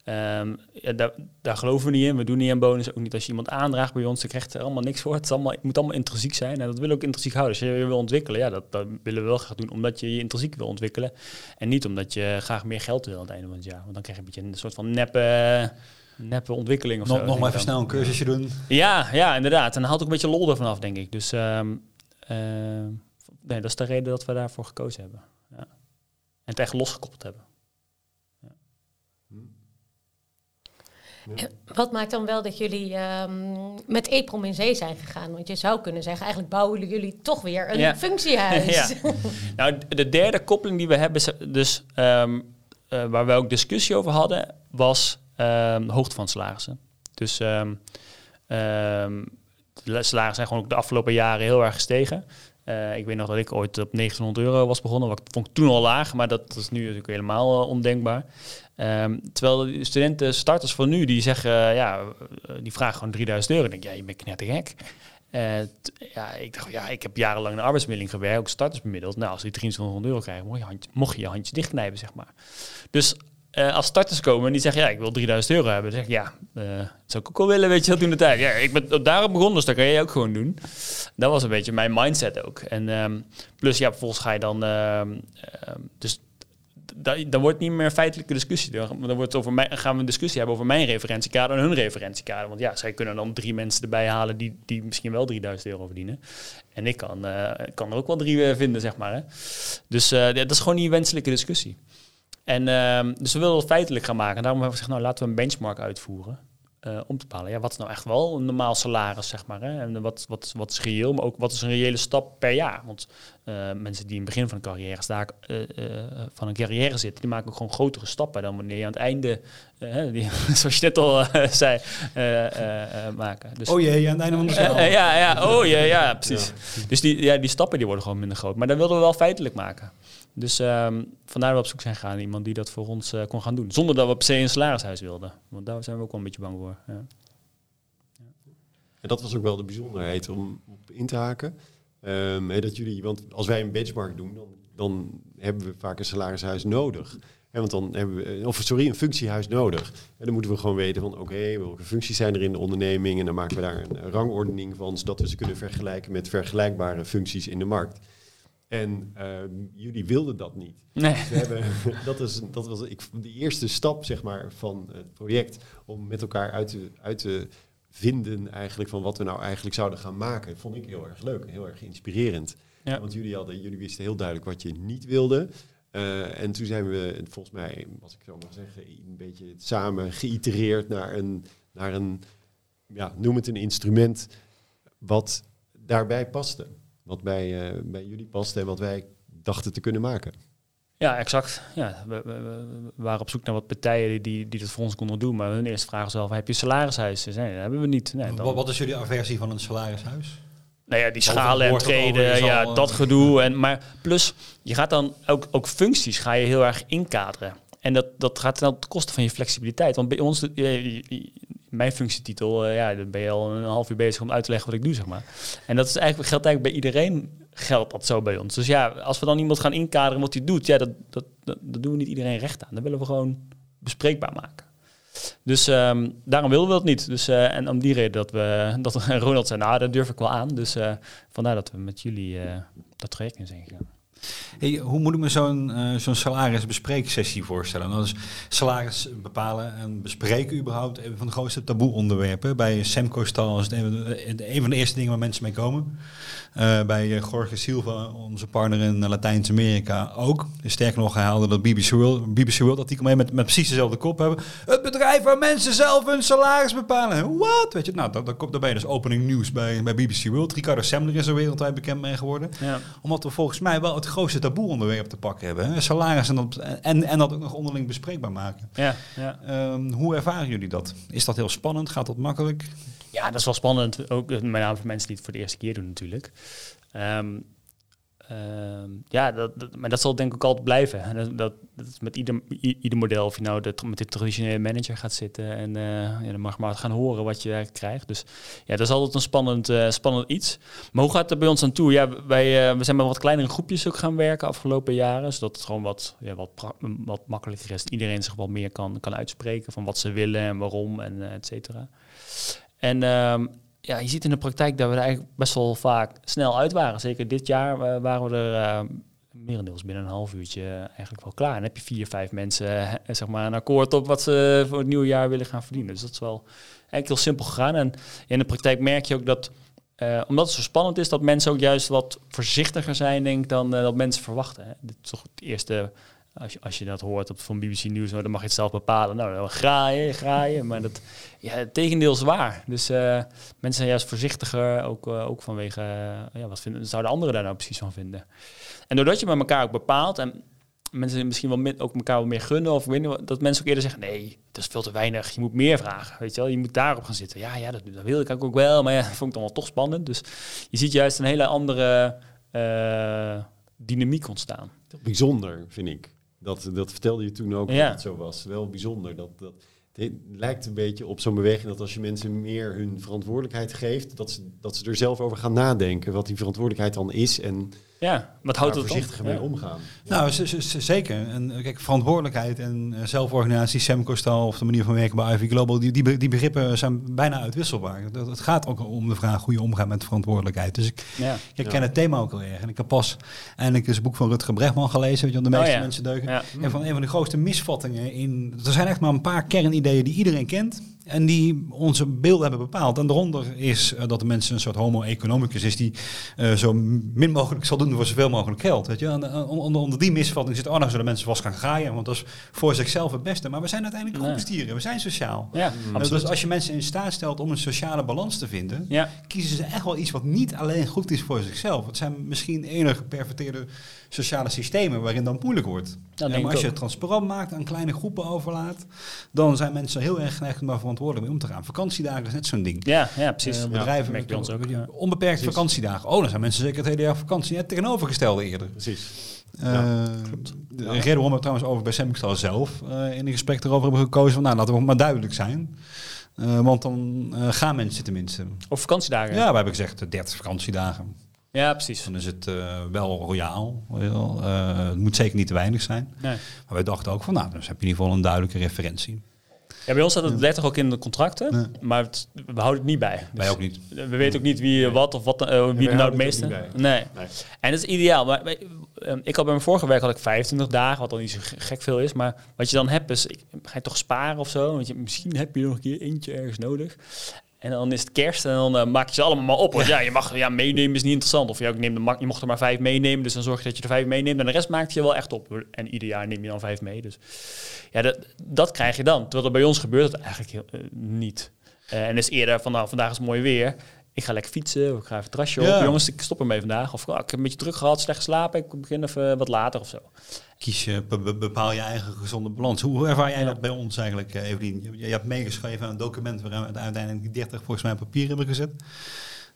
Ehm, ja, daar, daar geloven we niet in. We doen niet aan bonussen. Ook niet als je iemand aandraagt bij ons, dan krijgt er allemaal niks voor. Het, is allemaal, het moet allemaal intrinsiek zijn. En dat willen we ook intrinsiek houden. Als je je wil ontwikkelen, ja, dat, dat willen we wel graag doen. Omdat je je intrinsiek wil ontwikkelen. En niet omdat je graag meer geld wil aan het einde van het jaar. Want dan krijg je een beetje een soort van neppe, neppe ontwikkeling of zo. Nog, nog denk maar even dan. snel een cursusje doen. Ja, ja, inderdaad. En dan haalt ook een beetje lol ervan af, denk ik. Dus ehm, ehm, nee, dat is de reden dat we daarvoor gekozen hebben. Ja. En het echt losgekoppeld hebben. En Wat maakt dan wel dat jullie ehm, met EPROM in zee zijn gegaan? Want je zou kunnen zeggen, eigenlijk bouwen jullie toch weer een Ja. functiehuis. Ja. Nou, de derde koppeling die we hebben, dus ehm, eh, waar we ook discussie over hadden, was ehm, hoogte van salarissen. Dus ehm, ehm, de salarissen zijn gewoon ook de afgelopen jaren heel erg gestegen. Eh, ik weet nog dat ik ooit op 900 euro was begonnen. Wat vond ik toen al laag, maar dat is nu natuurlijk helemaal eh, ondenkbaar. Terwijl de studenten, starters van nu, die zeggen, eh, ja, die vragen gewoon 3000 euro. Ik denk, ja, je bent knettergek. Ja, ik dacht, ja, ik heb jarenlang in de arbeidsmiddeling gewerkt, ook starters bemiddeld. Nou, als die 2300 euro krijgen, mocht je, mocht je je handje dichtknijpen, zeg maar. Dus eh, als starters komen en die zeggen, ja, ik wil 3000 euro hebben. Dan zeg ik, ja, eh, dat zou ik ook wel willen, weet je, dat toen de tijd. Ja, ik ben daarop begonnen, dus dat kan jij ook gewoon doen. Dat was een beetje mijn mindset ook. En ehm, plus, ja, vervolgens ga je dan, ehm, ehm, dus da- dan wordt niet meer feitelijke discussie. Dan, wordt over gaan we een discussie hebben over mijn referentiekader en hun referentiekader. Want ja, zij kunnen dan drie mensen erbij halen die, die misschien wel 3000 euro verdienen. En ik kan, eh, kan er ook wel drie vinden, zeg maar. Hè. Dus dat is gewoon niet een wenselijke discussie. En ehm, dus we willen het feitelijk gaan maken. En daarom hebben we gezegd, nou laten we een benchmark uitvoeren. eh, om te bepalen, ja, wat is nou echt wel een normaal salaris, zeg maar. Hè? En wat, wat, wat is reëel, maar ook wat is een reële stap per jaar. Want eh, mensen die in het begin van een carrière, eh, van een carrière zitten, die maken ook gewoon grotere stappen dan wanneer je aan het einde, die, zoals je net al zei, maken. Dus, Oh jee, aan het einde van de zaal. eh, ja, ja, oh ja, ja, precies. Dus die, ja, die stappen die worden gewoon minder groot. Maar dat wilden we wel feitelijk maken. Dus ehm, vandaar dat we op zoek zijn gegaan iemand die dat voor ons eh, kon gaan doen. Zonder dat we per se een salarishuis wilden. Want daar zijn we ook wel een beetje bang voor. Ja. En dat was ook wel de bijzonderheid om op in te haken. Ehm, dat jullie, want als wij een benchmark doen, dan, dan hebben we vaak een salarishuis nodig. Hè, want dan hebben we, of sorry, een functiehuis nodig. En dan moeten we gewoon weten van, oké, welke functies zijn er in de onderneming? En dan maken we daar een rangordening van, zodat we ze kunnen vergelijken met vergelijkbare functies in de markt. En ehm, jullie wilden dat niet. Nee. We hebben, dat, is, dat was ik, de eerste stap zeg maar, van het project om met elkaar uit te, uit te vinden eigenlijk van wat we nou eigenlijk zouden gaan maken. Vond ik heel erg leuk en heel erg inspirerend. Ja. Want jullie, hadden, jullie wisten heel duidelijk wat je niet wilde. Eh, en toen zijn we volgens mij, als ik zo mag zeggen, een beetje samen geïtereerd naar een, naar een ja, noem het een instrument wat daarbij paste. Wat bij, eh, bij jullie paste en wat wij dachten te kunnen maken. Ja, exact. Ja, we, we- we waren op zoek naar wat partijen die- die, dat voor ons konden doen. Maar hun eerste vraag was wel, heb je salarishuis? Nee, dat hebben we niet. Nee, dan- Wat, wat is jullie aversie van een salarishuis? Nou ja, die schalen en treden, is al, ja, eh, dat gedoe. En, maar plus, je gaat dan ook, ook functies ga je heel erg inkaderen. En dat, dat gaat dan ten koste van je flexibiliteit. Want bij ons, je- mijn functietitel, eh, ja, dan ben je al een half uur bezig om uit te leggen wat ik doe, zeg maar. En dat is eigenlijk, geldt eigenlijk bij iedereen, geldt dat zo bij ons. Dus ja, als we dan iemand gaan inkaderen wat hij doet, ja, dat, dat, dat, doen we niet iedereen recht aan. Dat willen we gewoon bespreekbaar maken. Dus ehm, daarom wilden we dat niet. Dus, eh, en om die reden dat we dat Ronald zei, nou, dat durf ik wel aan. Dus eh, vandaar dat we met jullie dat traject in zijn gegaan. Hey, hoe moet ik me zo'n zo'n salarisbespreeksessie voorstellen? Nou, dus salaris bepalen en bespreken überhaupt een van de grootste taboe-onderwerpen. Bij Semco Stal is het een, van de eerste dingen waar mensen mee komen. Eh, bij eh, Jorge Silva, onze partner in Latijns-Amerika, ook. Sterker nog, hij haalde dat BBC World, BBC World artikel mee met, met precies dezelfde kop hebben. Het bedrijf waar mensen zelf hun salaris bepalen. Wat? Weet je, nou, dat, dat komt daarbij dus opening nieuws bij, bij BBC World. Ricardo Semler is er wereldwijd bekend mee geworden Ja. omdat we volgens mij wel het grootste taboe-onderwerp te pakken hebben. Hè? Salaris en dat, en, en dat ook nog onderling bespreekbaar maken. Ja, ja. Ehm, hoe ervaren jullie dat? Is dat heel spannend? Gaat dat makkelijk? ja, dat is wel spannend. Ook eh, met name voor mensen die het voor de eerste keer doen natuurlijk. Ehm, ja, dat, dat- maar dat zal denk ik ook altijd blijven. En Dat, dat, is met ieder, ieder model, of je nou met de traditionele manager gaat zitten en eh, ja, dan mag maar gaan horen wat je krijgt. Dus ja, dat is altijd een spannend, eh, spannend iets. Maar hoe gaat het bij ons aan toe? Ja, wij, eh, we zijn met wat kleinere groepjes ook gaan werken afgelopen jaren, zodat het gewoon wat, ja, wat, wat makkelijker is. Iedereen zich wat meer kan, kan uitspreken van wat ze willen en waarom en et cetera. En ehm, ja, je ziet in de praktijk dat we er eigenlijk best wel vaak snel uit waren. Zeker dit jaar eh, waren we er eh, merendeels binnen een half uurtje eigenlijk wel klaar. En dan heb je vier, vijf mensen eh, zeg maar een akkoord op wat ze voor het nieuwe jaar willen gaan verdienen. Dus dat is wel eigenlijk heel simpel gegaan. En in de praktijk merk je ook dat, omdat het zo spannend is, dat mensen ook juist wat voorzichtiger zijn, denk ik, dan dat mensen verwachten. Hè. Dit is toch het eerste als je, als je dat hoort op, van BBC News, nou, dan mag je het zelf bepalen. Nou, dan graaien, graaien. Maar dat, ja, het tegendeel is waar. Dus eh, mensen zijn juist voorzichtiger, ook, eh, ook vanwege, eh, ja, wat vinden, zouden anderen daar nou precies van vinden? En doordat je met elkaar ook bepaalt en mensen misschien wel ook elkaar wat meer gunnen, of weet niet dat mensen ook eerder zeggen, nee, dat is veel te weinig, je moet meer vragen, weet je wel, je moet daarop gaan zitten. Ja, ja, dat, dat wil ik ook wel, maar ja, dat vond ik dan wel toch spannend. Dus je ziet juist een hele andere dynamiek ontstaan. Bijzonder, vind ik. Dat, dat vertelde je toen ook Ja. dat het zo was. Wel bijzonder. Dat, dat, het lijkt een beetje op zo'n beweging dat als je mensen meer hun verantwoordelijkheid geeft, dat ze, dat ze er zelf over gaan nadenken wat die verantwoordelijkheid dan is. En Ja, wat houdt het voorzichtig mee omgaan. Nou, z- z- z- zeker. En kijk, verantwoordelijkheid en eh, zelforganisatie, Semcostal of de manier van werken bij Ivy Global, die, die, be- die begrippen zijn bijna uitwisselbaar. Dat- Het gaat ook om de vraag hoe je omgaat met verantwoordelijkheid. Dus ik, Ja. ik Ja. ken het thema ook al erg. En ik heb pas eindelijk eens een boek van Rutger Bregman gelezen, weet je, de Oh, meeste ja. mensen deugen. Ja. En van een van de grootste misvattingen in. Er zijn echt maar een paar kernideeën die iedereen kent. En die onze beelden hebben bepaald. En daaronder is eh, dat de mensen een soort homo economicus is die eh, zo min mogelijk zal doen voor zoveel mogelijk geld. Weet je? En, eh, onder, onder die misvatting zit, oh, nou zullen mensen vast gaan graaien, want dat is voor zichzelf het beste. Maar we zijn uiteindelijk Nee. groepstieren, we zijn sociaal. Ja. Dus als je mensen in staat stelt om een sociale balans te vinden, Ja, kiezen ze echt wel iets wat niet alleen goed is voor zichzelf. Het zijn misschien enige geperverteerde sociale systemen waarin dat moeilijk wordt. Ja, maar als je het transparant maakt, aan kleine groepen overlaat, dan zijn mensen heel erg geneigd om verantwoordelijk mee om te gaan. Vakantiedagen is net zo'n ding. ja, ja precies. Ja, bedrijven ons ook. Ja. onbeperkte vakantiedagen. Oh, dan zijn mensen zeker het hele jaar op vakantie. Net tegenovergestelde eerder. Precies. Eh, de reden waarom we trouwens over bij Semstal zelf eh, in een gesprek erover hebben gekozen van nou laten we maar duidelijk zijn. Eh, want dan eh, gaan mensen tenminste. Of vakantiedagen. Ja, we hebben gezegd eh, 30 vakantiedagen. Ja, precies. Dan is het eh, wel royaal. weet je wel. Eh, het moet zeker niet te weinig zijn. Nee. Maar wij dachten ook van, nou, dus heb je in ieder geval een duidelijke referentie. Ja, bij ons staat het letterlijk ook in de contracten, Ja. maar het- we houden het niet bij. Dus Wij ook niet. We weten ook niet wie wat of wat, eh, wie er nou het het meeste. bij. Nee. Nee. En dat is ideaal. Maar wij- eh, ik had bij mijn vorige werk had ik 25 dagen, wat dan niet zo ge- gek veel is. Maar wat je dan hebt is, ik, ga je toch sparen of zo? Want je, misschien heb je nog een keer eentje ergens nodig. En dan is het kerst en dan eh, maak je ze allemaal maar op. Want ja, je mag ja, meenemen is niet interessant. Of je, ook neemt de, je mocht er maar vijf meenemen, dus dan zorg je dat je er vijf meeneemt. En de rest maakt je wel echt op. En ieder jaar neem je dan vijf mee. Dus ja, dat, dat krijg je dan. Terwijl er bij ons gebeurt het eigenlijk heel, eh, niet. Eh, en is eerder van, nou, vandaag is het mooi weer. Ik ga lekker fietsen, of ik ga even het terrasje Ja. op. Jongens, ik stop ermee vandaag. Of ah, ik heb een beetje druk gehad, slecht geslapen. Ik begin even wat later of zo. Kies je, be- be- bepaal je eigen gezonde balans. Hoe, hoe ervaar jij dat bij ons eigenlijk, eh, Evelien? Je, je hebt meegeschreven aan een document waarin we uiteindelijk die 30 volgens mij papier hebben gezet.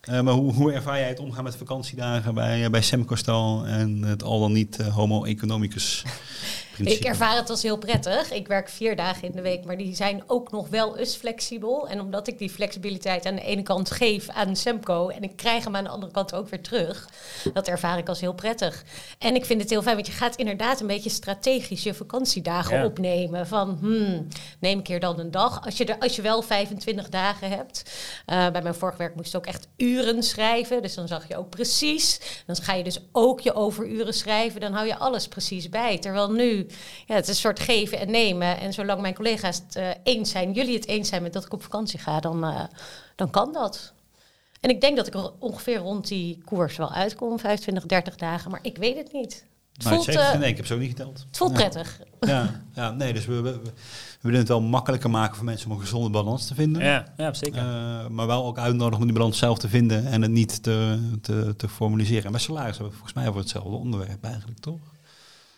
Eh, maar hoe, hoe ervaar jij het omgaan met vakantiedagen bij, eh, bij Semcostal en het al dan niet homo economicus principe? Ik ervaar het als heel prettig. Ik werk vier dagen in de week, maar die zijn ook nog wel eens flexibel. En omdat ik die flexibiliteit aan de ene kant geef aan Semco en ik krijg hem aan de andere kant ook weer terug, dat ervaar ik als heel prettig. En ik vind het heel fijn, want je gaat inderdaad een beetje strategisch je vakantiedagen Ja. opnemen. Van, hmm, neem ik hier dan een dag? Als je, er, als je wel 25 dagen hebt. eh, bij mijn vorige werk moest je ook echt uren schrijven. Dus dan zag je ook precies. Dan ga je dus ook je overuren schrijven. Dan hou je alles precies bij. Terwijl nu, ja, het is een soort geven en nemen. En zolang mijn collega's het eh, eens zijn, jullie het eens zijn met dat ik op vakantie ga, dan, eh, dan kan dat. En ik denk dat ik er ongeveer rond die koers wel uitkom, 25, 30 dagen. Maar ik weet het niet. Het Nou, voelt, zeker, eh, nee, ik heb zo niet geteld. het voelt Ja. prettig. Ja, ja, nee, dus we, we, we willen het wel makkelijker maken voor mensen om een gezonde balans te vinden. Ja, ja zeker. Eh, maar wel ook uitnodigen om die balans zelf te vinden en het niet te, te, te formaliseren. En bij salaris hebben we volgens mij over hetzelfde onderwerp eigenlijk, toch?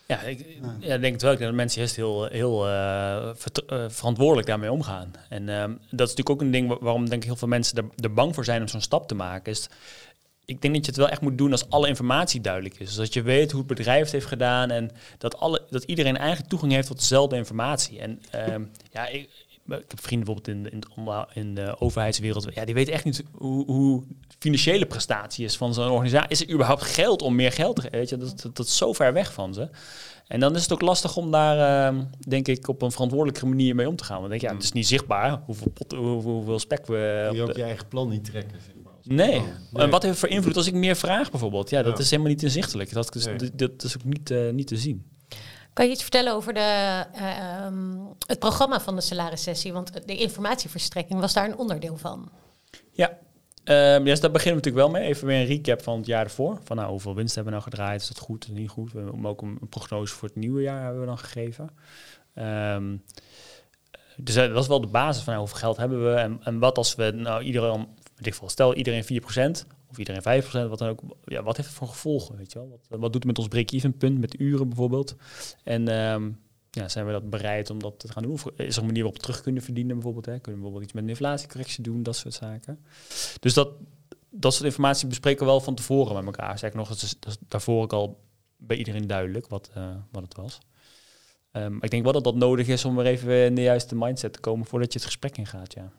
Ja, ik ja, denk het wel. Dat mensen juist heel, heel eh, eh, verantwoordelijk daarmee omgaan. En ehm, dat is natuurlijk ook een ding wa- waarom denk ik heel veel mensen er, bang voor zijn om zo'n stap te maken. Is, ik denk dat je het wel echt moet doen als alle informatie duidelijk is. Dus dat je weet hoe het bedrijf het heeft gedaan en dat, alle, dat iedereen eigenlijk toegang heeft tot dezelfde informatie. En ehm, ja, ik, ik heb vrienden bijvoorbeeld in, in, de overheidswereld. Ja, die weten echt niet hoe, hoe financiële prestatie is van zo'n organisatie. Is er überhaupt geld om meer geld te geven? Weet je, dat, dat, dat is zo ver weg van ze. En dan is het ook lastig om daar, ehm, denk ik, op een verantwoordelijke manier mee om te gaan. Want denk, ja, het is niet zichtbaar hoeveel, pot, hoeveel, hoeveel spek we... Je ook de- je eigen plan niet trekken. Zeg maar, Nee. plan. En wat heeft voor invloed als ik meer vraag bijvoorbeeld? Ja, dat Ja. is helemaal niet inzichtelijk. Dat is, Nee. dat, dat is ook niet, eh, niet te zien. Kan je iets vertellen over de, eh, ehm, het programma van de salarissessie? Want de informatieverstrekking was daar een onderdeel van. Ja. Ehm dus daar beginnen we natuurlijk wel mee. Even weer een recap van het jaar ervoor. Van nou, hoeveel winst hebben we nou gedraaid? Is dat goed? Is niet goed? We hebben ook een, prognose voor het nieuwe jaar hebben we dan gegeven. Ehm, dus eh, dat is wel de basis van nou, hoeveel geld hebben we. En, en wat als we nou iedereen, veel, stel iedereen 4% of iedereen 5%, wat dan ook. Ja, wat heeft het voor gevolgen? Weet je wel? Wat, wat doet het met ons break-even punt, met uren bijvoorbeeld? En ehm, ja, zijn we dat bereid om dat te gaan doen? Is er een manier waarop we terug kunnen verdienen bijvoorbeeld? Hè? Kunnen we bijvoorbeeld iets met een inflatiecorrectie doen, dat soort zaken. Dus dat, dat soort informatie bespreken we wel van tevoren met elkaar. Zeg nog, dat is, daarvoor ook al bij iedereen duidelijk wat, eh, wat het was. Ehm, ik denk wel dat dat nodig is om weer even in de juiste mindset te komen voordat je het gesprek ingaat, ja.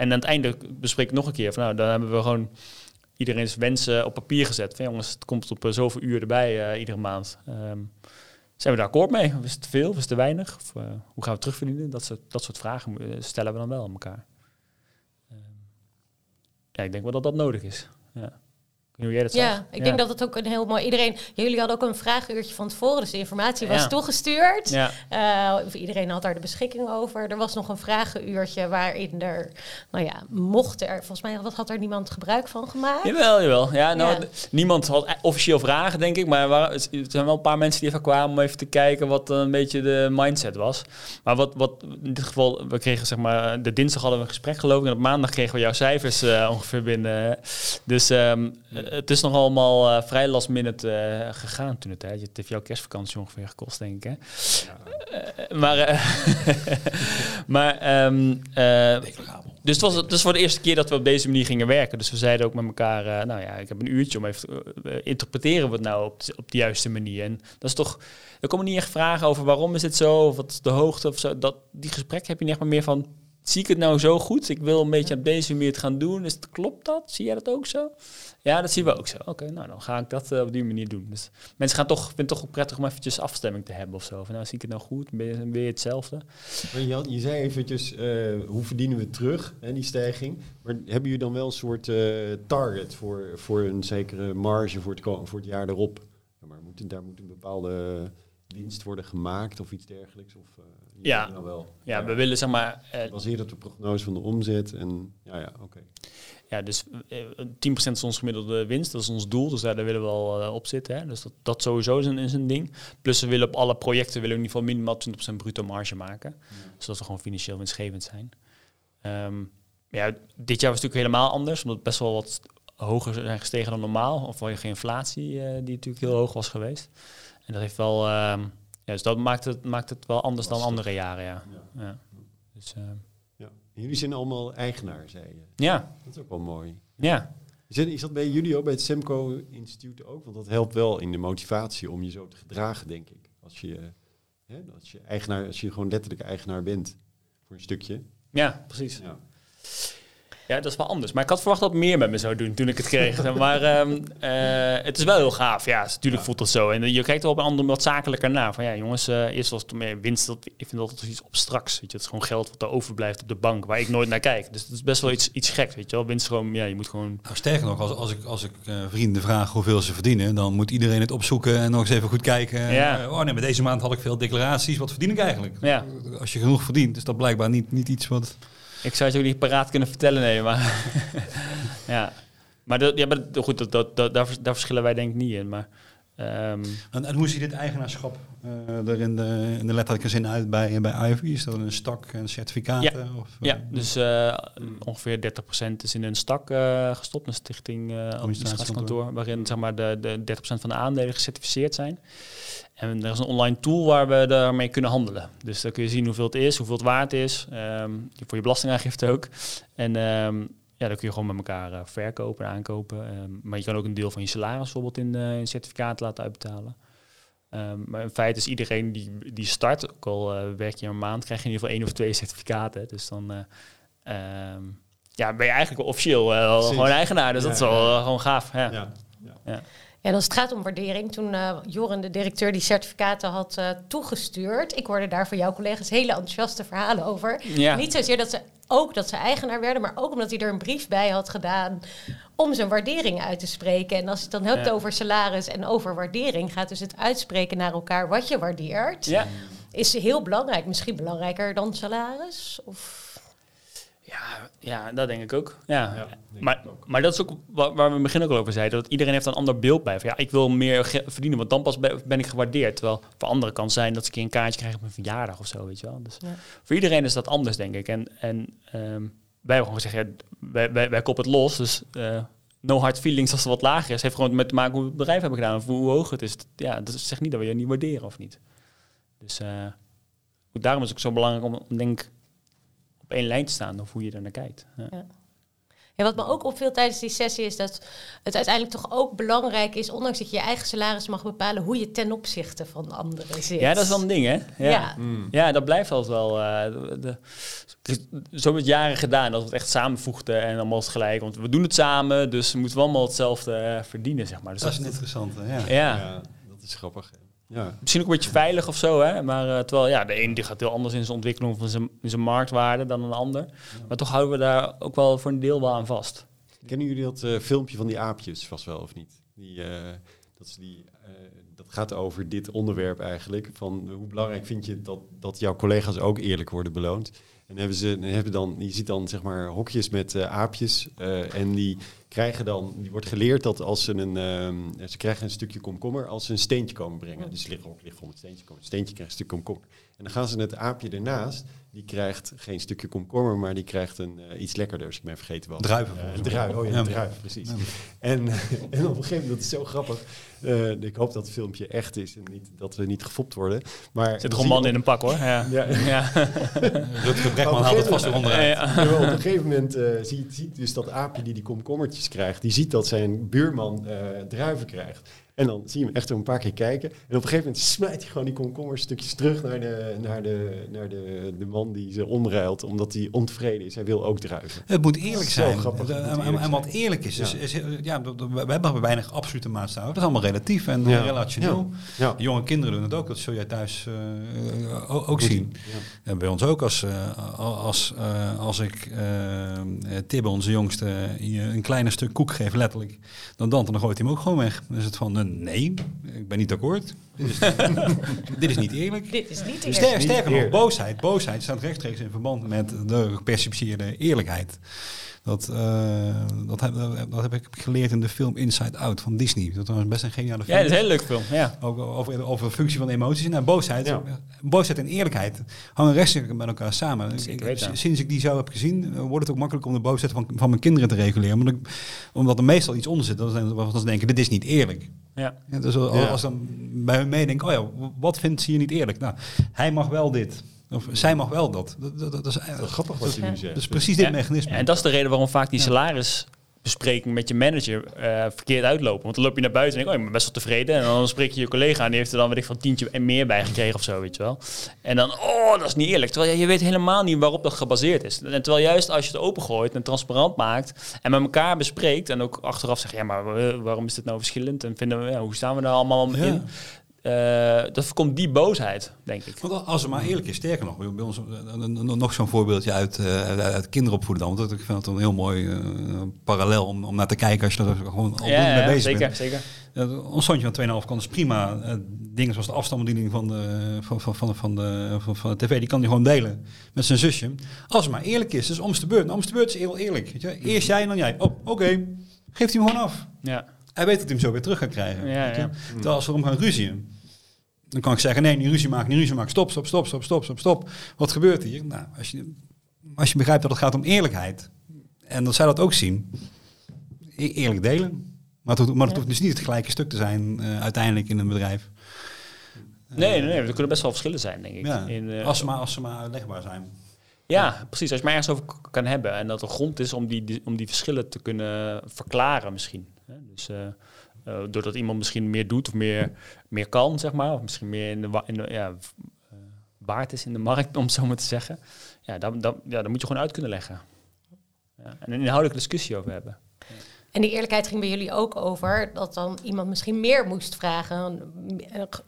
En aan het einde bespreek ik nog een keer van nou, dan hebben we gewoon iedereen's wensen op papier gezet. Van jongens, het komt op eh, zoveel uur erbij eh, iedere maand. Ehm, zijn we daar akkoord mee? Is het te veel? Is het te weinig? Of, eh, hoe gaan we terugverdienen? Dat soort, dat soort vragen stellen we dan wel aan elkaar. Ehm, ja, ik denk wel dat dat nodig is. Ja. Jij dat Ja, zag. ik denk dat het ook een heel mooi... Iedereen, jullie hadden ook een vraaguurtje van tevoren, dus de informatie was Ja. toegestuurd. Ja, Eh, iedereen had daar de beschikking over. Er was nog een vragenuurtje waarin er, nou ja, mocht er, volgens mij wat had er niemand gebruik van gemaakt. Jawel, jawel. Ja, nou, Niemand had e- officieel vragen, denk ik. Maar er, waren, zijn wel een paar mensen die even kwamen om even te kijken wat eh, een beetje de mindset was. Maar wat, wat in dit geval, we kregen zeg maar, de dinsdag hadden we een gesprek geloof ik. En op maandag kregen we jouw cijfers eh, ongeveer binnen. Dus eh, het is nog allemaal eh, vrij last minute eh, gegaan toen het tijd. Het heeft jouw kerstvakantie ongeveer gekost, denk ik. Hè? Eh, maar maar ehm, eh, dus het was het is voor de eerste keer dat we op deze manier gingen werken. Dus we zeiden ook met elkaar, nou ja, ik heb een uurtje om even te interpreteren we het nou op de, op de juiste manier. En dat is toch, er komen niet echt vragen over waarom is dit zo, of wat is de hoogte of zo. Dat, die gesprek heb je niet echt maar meer van, zie ik het nou zo goed? Ik wil een beetje op deze manier het gaan doen. Is het, klopt dat? Zie jij dat ook zo? Ja, dat zien we ook zo. Oké, nou dan ga ik dat eh, op die manier doen. Dus mensen gaan toch, vinden het toch ook prettig om eventjes afstemming te hebben of zo. Van nou, zie ik het nou goed? Ben je weer hetzelfde? Maar je, zei eventjes, eh, hoe verdienen we terug, hè, die stijging. Maar hebben jullie dan wel een soort eh, target voor, voor een zekere marge voor het, voor het jaar erop? Ja, maar moet, daar moet een bepaalde winst worden gemaakt of iets dergelijks? Of, Ja. dan wel. Ja, we willen zeg maar... eh, Gebaseerd op de prognose van de omzet en ja, ja, oké. Ja, dus eh, 10% is ons gemiddelde winst, dat is ons doel. Dus daar, daar willen we wel eh, op zitten. Hè. Dus dat, dat sowieso is een, is een ding. Plus we willen op alle projecten willen we in ieder geval minimaal 20% bruto marge maken. Zodat we gewoon financieel winstgevend zijn. Ehm, ja, dit jaar was het natuurlijk helemaal anders, omdat het best wel wat hoger zijn gestegen dan normaal. Of geen inflatie, eh, die natuurlijk heel hoog was geweest. En dat heeft wel... ehm, ja, dus dat maakt het, maakt het wel anders dan andere jaren, ja. Ja. ja. Dus, ehm, Ja. Jullie zijn allemaal eigenaar, zei je. ja, Dat is ook wel mooi. ja. Is dat, is dat bij jullie ook, bij het Semco Instituut ook? Want dat helpt wel in de motivatie om je zo te gedragen, denk ik. Als je, hè, als je, eigenaar, als je gewoon letterlijk eigenaar bent voor een stukje. Ja, precies. Ja. Ja, dat is wel anders. Maar ik had verwacht dat meer met me zou doen toen ik het kreeg. maar ehm, eh, het is wel heel gaaf. Ja, natuurlijk voelt dat zo. En je kijkt er op een andere wat zakelijker naar. Van ja, jongens, eh, eerst was het meer winst. Dat, ik vind dat iets abstracts. Weet je, het is gewoon geld wat er overblijft op de bank, waar ik nooit naar kijk. Dus het is best wel iets, iets geks, weet je wel. Winst gewoon, ja, je moet gewoon... Nou, sterker nog, als, als ik, als ik eh, vrienden vraag hoeveel ze verdienen, dan moet iedereen het opzoeken en nog eens even goed kijken. Ja. Oh nee, maar deze maand had ik veel declaraties. Wat verdien ik eigenlijk? Ja, Als je genoeg verdient, is dat blijkbaar niet, niet iets wat... ik zou het niet paraat kunnen vertellen, nee, maar... ja. Maar, dat, ja, maar goed, dat, dat, dat, daar, daar verschillen wij denk ik niet in, maar... En, en hoe ziet dit eigenaarschap eh, er in de, in de letterlijke zin uit bij, bij Ivy? Is dat een stak en certificaten? Of, eh, Ja, dus eh, ongeveer 30% is in een stak eh, gestopt, een stichting eh administratiekantoor, waarin zeg maar, de, de 30% van de aandelen gecertificeerd zijn. En er is een online tool waar we daarmee kunnen handelen. Dus dan kun je zien hoeveel het is, hoeveel het waard is, ehm, voor je belastingaangifte ook. En ehm, ja, dan kun je gewoon met elkaar eh, verkopen en aankopen. Ehm, maar je kan ook een deel van je salaris bijvoorbeeld in, in certificaten laten uitbetalen. Maar in feite is iedereen die, die start, ook al eh, werk je een maand, krijg je in ieder geval één of twee certificaten. Dus dan ja, ben je eigenlijk officieel gewoon eigenaar. Dus Ja, dat is wel ja, gewoon gaaf. Ja. Ja. En als het gaat om waardering, toen eh Joren, de directeur, die certificaten had eh, toegestuurd. Ik hoorde daar van jouw collega's hele enthousiaste verhalen over. Ja. Niet zozeer dat ze ook dat ze eigenaar werden, maar ook omdat hij er een brief bij had gedaan om zijn waardering uit te spreken. En als je het dan hebt Ja. over salaris en over waardering, gaat dus het uitspreken naar elkaar wat je waardeert, Ja. is heel belangrijk. Misschien belangrijker dan salaris? Of... Ja, ja, dat denk ik ook. Ja. Ja, denk maar, ik ook. maar dat is ook wa- waar we in het begin ook al over zeiden. Dat iedereen heeft een ander beeld bij. Van, ja, ik wil meer verdienen, want dan pas ben, ik gewaardeerd. Terwijl voor anderen kan het zijn dat ze een keer een kaartje krijgen op een verjaardag of zo. Weet je wel. Dus Ja. voor iedereen is dat anders, denk ik. En, en ehm, wij hebben gewoon gezegd, ja, wij, wij, wij koppen het los. Dus eh, no hard feelings als het wat lager is. heeft gewoon met te maken hoe we het bedrijf hebben gedaan. Of hoe hoog het is. Ja, dat zegt niet dat we je niet waarderen of niet. Dus eh, daarom is het ook zo belangrijk om, om denk ik, op één lijn te staan. Of hoe je er naar kijkt. Ja. En wat me ook opviel tijdens die sessie is dat het uiteindelijk toch ook belangrijk is, ondanks dat je je eigen salaris mag bepalen, hoe je ten opzichte van anderen zit. Ja, dat is wel een ding, hè? Ja, Ja. ja. dat blijft altijd wel. eh, de, de- zo met jaren gedaan, dat we het echt samenvoegden en allemaal gelijk. Want we doen het samen, dus we moeten wel allemaal hetzelfde eh, verdienen, zeg maar. Dus Dat is een interessante, ja. Ja. Ja, dat is grappig. Ja. Misschien ook een beetje veilig of zo, hè? Maar eh, terwijl, ja, de een die gaat heel anders in zijn ontwikkeling van zijn, in zijn marktwaarde dan een ander. Maar toch houden we daar ook wel voor een deel wel aan vast. Kennen jullie dat eh, filmpje van die aapjes vast wel of niet? Die, eh, dat, is die, dat gaat over dit onderwerp eigenlijk. Van hoe belangrijk vind je dat, dat jouw collega's ook eerlijk worden beloond? En hebben ze, hebben dan, je ziet dan zeg maar hokjes met eh, aapjes. eh, en die krijgen dan, die wordt geleerd dat als ze een, ehm, ze krijgen een stukje komkommer als ze een steentje komen brengen. Dus liggen ook liggen om het steentje komen. Het steentje krijgt een stuk komkommer. En dan gaan ze het aapje ernaast. Die krijgt geen stukje komkommer, maar die krijgt een eh, iets lekkerders. Ik ben vergeten wat. Druiven een mij. druif, oh ja, een druif, precies. En, en op een gegeven moment, dat is zo grappig. eh, ik hoop dat het filmpje echt is en niet, dat we niet gefopt worden. Maar zit een man in een pak, hoor. Ja. Ja. ja. Rutger Bregman haalt het vast. Ja, op een gegeven moment eh, ziet, ziet dus dat aapje die die komkommertjes krijgt, die ziet dat zijn buurman eh, druiven krijgt. En dan zie je hem echt een paar keer kijken. En op een gegeven moment smijt hij gewoon die komkommerstukjes terug naar, de, naar, de, naar de, de man die ze omruilt, omdat hij ontevreden is. Hij wil ook druiven. Het moet eerlijk Zo zijn. grappig, het En- moet en, eerlijk en wat eerlijk is, is, Ja. is, ja, dat- dat- we hebben weinig absolute maatstaven. Dat is allemaal relatief en Ja. relationeel. Ja. Jonge kinderen doen het ook, dat zul jij thuis eh, eh, ook, zien. En bij ons ook, als, eh, als, eh, als ik eh, eh, Tibbe, onze jongste, een kleiner stuk koek geef, letterlijk, dan Dante, dan gooit hij hem ook gewoon weg. Dan is het van, eh, nee, ik ben niet akkoord. Dit is, dit is niet eerlijk. Dit is niet eerlijk. Ster, niet sterker nog, eerlijk. boosheid. Boosheid staat rechtstreeks in verband met de gepercipieerde eerlijkheid. Dat, eh, dat, heb, dat heb ik geleerd in de film Inside Out van Disney. Dat was best een geniale ja, film. dat is een hele leuke film. Ja. Ook over, over de functie van emoties. Nou, boosheid, Ja. boosheid en eerlijkheid hangen rechtstreeks met elkaar samen. Ik- sinds ik die zo heb gezien, wordt het ook makkelijk om de boosheid van, van mijn kinderen te reguleren. Omdat, ik, omdat er meestal iets onder zit. Dat ze, denken, dit is niet eerlijk. Ja. Ja, dus als, Ja. als dan bij hun meedenken, oh ja, wat vindt ze hier niet eerlijk? Nou, hij mag wel dit. Of zij mag wel dat. Dat, dat, dat is, grappig wat je nu zegt. dat is precies dit Ja. mechanisme. En dat is de reden waarom vaak die salarisbespreking met je manager eh, verkeerd uitlopen. Want dan loop je naar buiten en denk je, oh, ik ben best wel tevreden. En dan spreek je je collega en die heeft er dan, weet ik van, tientje en meer bij gekregen of zo, weet je wel. En dan, oh, dat is niet eerlijk. Terwijl je, je weet helemaal niet waarop dat gebaseerd is. En terwijl juist als je het opengooit en transparant maakt en met elkaar bespreekt en ook achteraf zegt, ja, maar eh, waarom is dit nou verschillend? En vinden we, ja, hoe staan we daar allemaal Ja. Eh, dat voorkomt die boosheid, denk ik. Want als het maar eerlijk is, sterker nog, bij ons eh, eh, nog zo'n voorbeeldje uit, eh, uit, kinderopvoeden dan. Want ik vind het een heel mooi parallel om, om naar te kijken als je er gewoon al Ja, mee bezig zeker, bent. zeker. Uh, ons zoontje van 2,5 kan dus prima dingen zoals de afstandsbediening van de, van, van, van, van, de, van, van de tv, die kan hij gewoon delen met zijn zusje. Als het maar eerlijk is, dus om de beurt. Om de beurt is heel eerlijk. Weet je? Eerst jij en dan jij. Oh, oké. Geeft hij hem gewoon af. Ja. Hij weet dat hij hem zo weer terug gaat krijgen. Ja, ja. Terwijl als we erom gaan ruzien, dan kan ik zeggen, nee, niet ruzie maken, niet ruzie maken. Stop, stop, stop, stop, stop, stop, stop. Wat gebeurt hier? Nou, als je, als je begrijpt dat het gaat om eerlijkheid, en dat zij dat ook zien, e- eerlijk delen. Maar het, hoeft- maar het hoeft dus niet het gelijke stuk te zijn eh, uiteindelijk in een bedrijf. Nee, nee, nee, er kunnen best wel verschillen zijn, denk ik. Ja, In, eh, als, ze maar, als ze maar uitlegbaar zijn. Ja, precies. Als je maar ergens over kan hebben. En dat er grond is om die, die- om die verschillen te kunnen verklaren misschien. Dus eh, eh, doordat iemand misschien meer doet of meer, meer kan, zeg maar. Of misschien meer in de, in de ja, eh, waard is in de markt, om het zo maar te zeggen. Ja, dan, dan, ja, dan moet je gewoon uit kunnen leggen. Ja, en een inhoudelijke discussie over hebben. En die eerlijkheid ging bij jullie ook over dat dan iemand misschien meer moest vragen,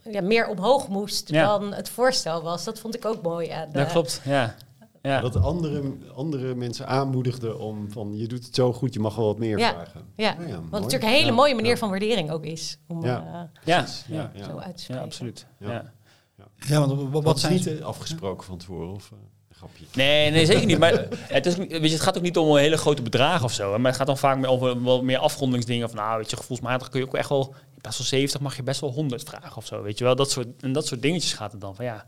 ja, meer omhoog moest Ja. dan het voorstel was. Dat vond ik ook mooi. de- Dat klopt, ja. Ja. Dat andere, andere mensen aanmoedigden om van je doet het zo goed, je mag wel wat meer Ja. vragen. Ja, Oh ja, wat natuurlijk een hele Ja. mooie manier Ja. van waardering ook is. Om Ja. eh, ja, ja, ja, zo ja. uit te ja, spreken. absoluut. Ja. Ja. Ja, want wat, Wat wat is zijn niet afgesproken van tevoren? Of, eh, een grapje. Nee, nee, zeker niet. Maar het, is, weet je, het gaat ook niet om een hele grote bedragen of zo. Maar het gaat dan vaak meer over wel meer afrondingsdingen. Van nou, weet je, gevoelsmatig kun je ook echt wel... Best wel 70 mag je best wel 100 vragen of zo. Weet je wel, dat soort, en dat soort dingetjes gaat het dan. Van ja,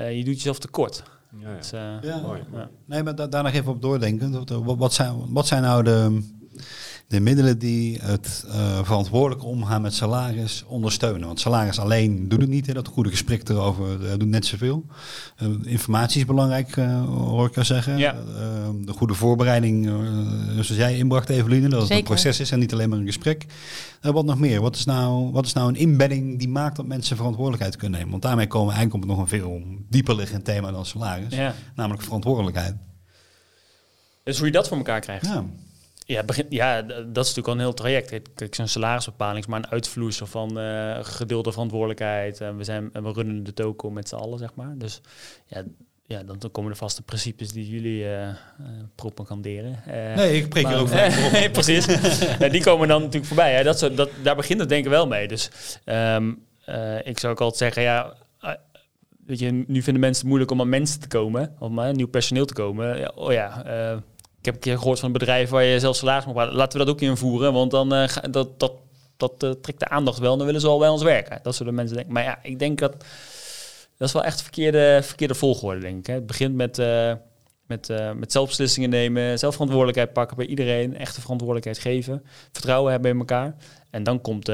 eh, je doet jezelf tekort. Ja, ja. Dus, eh, Ja. Mooi. ja. Nee, maar da- daar nog even op doordenken. Wat, zijn, wat zijn nou de, de middelen die het eh, verantwoordelijk omgaan met salaris ondersteunen. Want salaris alleen doet het niet. Hè. Dat goede gesprek erover eh, doet net zoveel. Eh, informatie is belangrijk, hoor ik jou zeggen. Ja. De goede voorbereiding, zoals jij inbracht, Eveline, dat het een proces is en niet alleen maar een gesprek. Wat nog meer? Wat is, nou, wat is nou een inbedding die maakt dat mensen verantwoordelijkheid kunnen nemen? Want daarmee komen we eigenlijk op nog een veel dieper liggend thema dan salaris. Ja. Namelijk verantwoordelijkheid. Dus hoe je dat voor elkaar krijgt. Ja. Ja, ja, dat is natuurlijk al een heel traject. Kijk, zo'n salarisbepaling is maar een uitvloeisel van eh, gedeelde verantwoordelijkheid. En we, zijn, en we runnen de toko met z'n allen, zeg maar. Dus ja, ja dan, dan komen de vaste principes die jullie eh eh, propaganderen. Nee, ik preek maar- hier over. Nee, precies. Die komen dan natuurlijk voorbij. Hè. Dat, zo- dat, daar begint het denk ik wel mee. Dus ehm, eh, ik zou ook altijd zeggen, ja, weet je, nu vinden mensen het moeilijk om aan mensen te komen, om aan nieuw personeel te komen. Ja, oh ja, ik heb een keer gehoord van een bedrijf waar je zelf salaris mag betalen. Laten we dat ook invoeren, want dan uh, ga, dat, dat, dat uh, trekt de aandacht wel en dan willen ze al bij ons werken. Dat zullen mensen denken. Maar ja, ik denk dat dat is wel echt verkeerde, verkeerde volgorde, denk ik. Hè. Het begint met, uh, met, met zelfbeslissingen nemen, zelfverantwoordelijkheid pakken bij iedereen, echte verantwoordelijkheid geven, vertrouwen hebben in elkaar. En dan komt,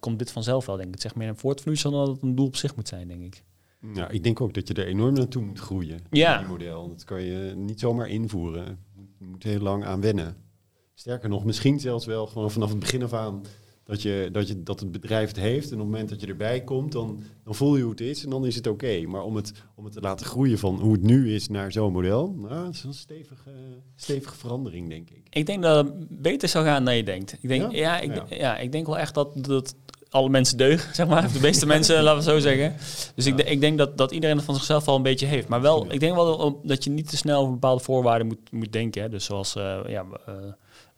komt dit vanzelf wel, denk ik. Het zeg meer een voortvloeisel dan dat het een doel op zich moet zijn, denk ik. Nou, ik denk ook dat je er enorm naartoe moet groeien. Ja. Die model. Dat kan je niet zomaar invoeren. Je moet heel lang aan wennen. Sterker nog, misschien zelfs wel gewoon vanaf het begin af aan dat, je, dat, je, dat het bedrijf het heeft. En op het moment dat je erbij komt, dan, dan voel je hoe het is en dan is het oké. Okay. Maar om het, om het te laten groeien van hoe het nu is naar zo'n model, nou, dat is een stevige, stevige verandering, denk ik. Ik denk dat het beter zou gaan dan je denkt. Ik denk, Ja? ja? ik, Ja. ja, ik denk wel echt dat, dat alle mensen deugen, zeg maar. De meeste mensen, laten we zo zeggen. Dus ik, ik denk dat, dat iedereen het van zichzelf al een beetje heeft. Maar wel, ik denk wel dat je niet te snel over bepaalde voorwaarden moet, moet denken. Hè. Dus zoals, uh, ja, uh,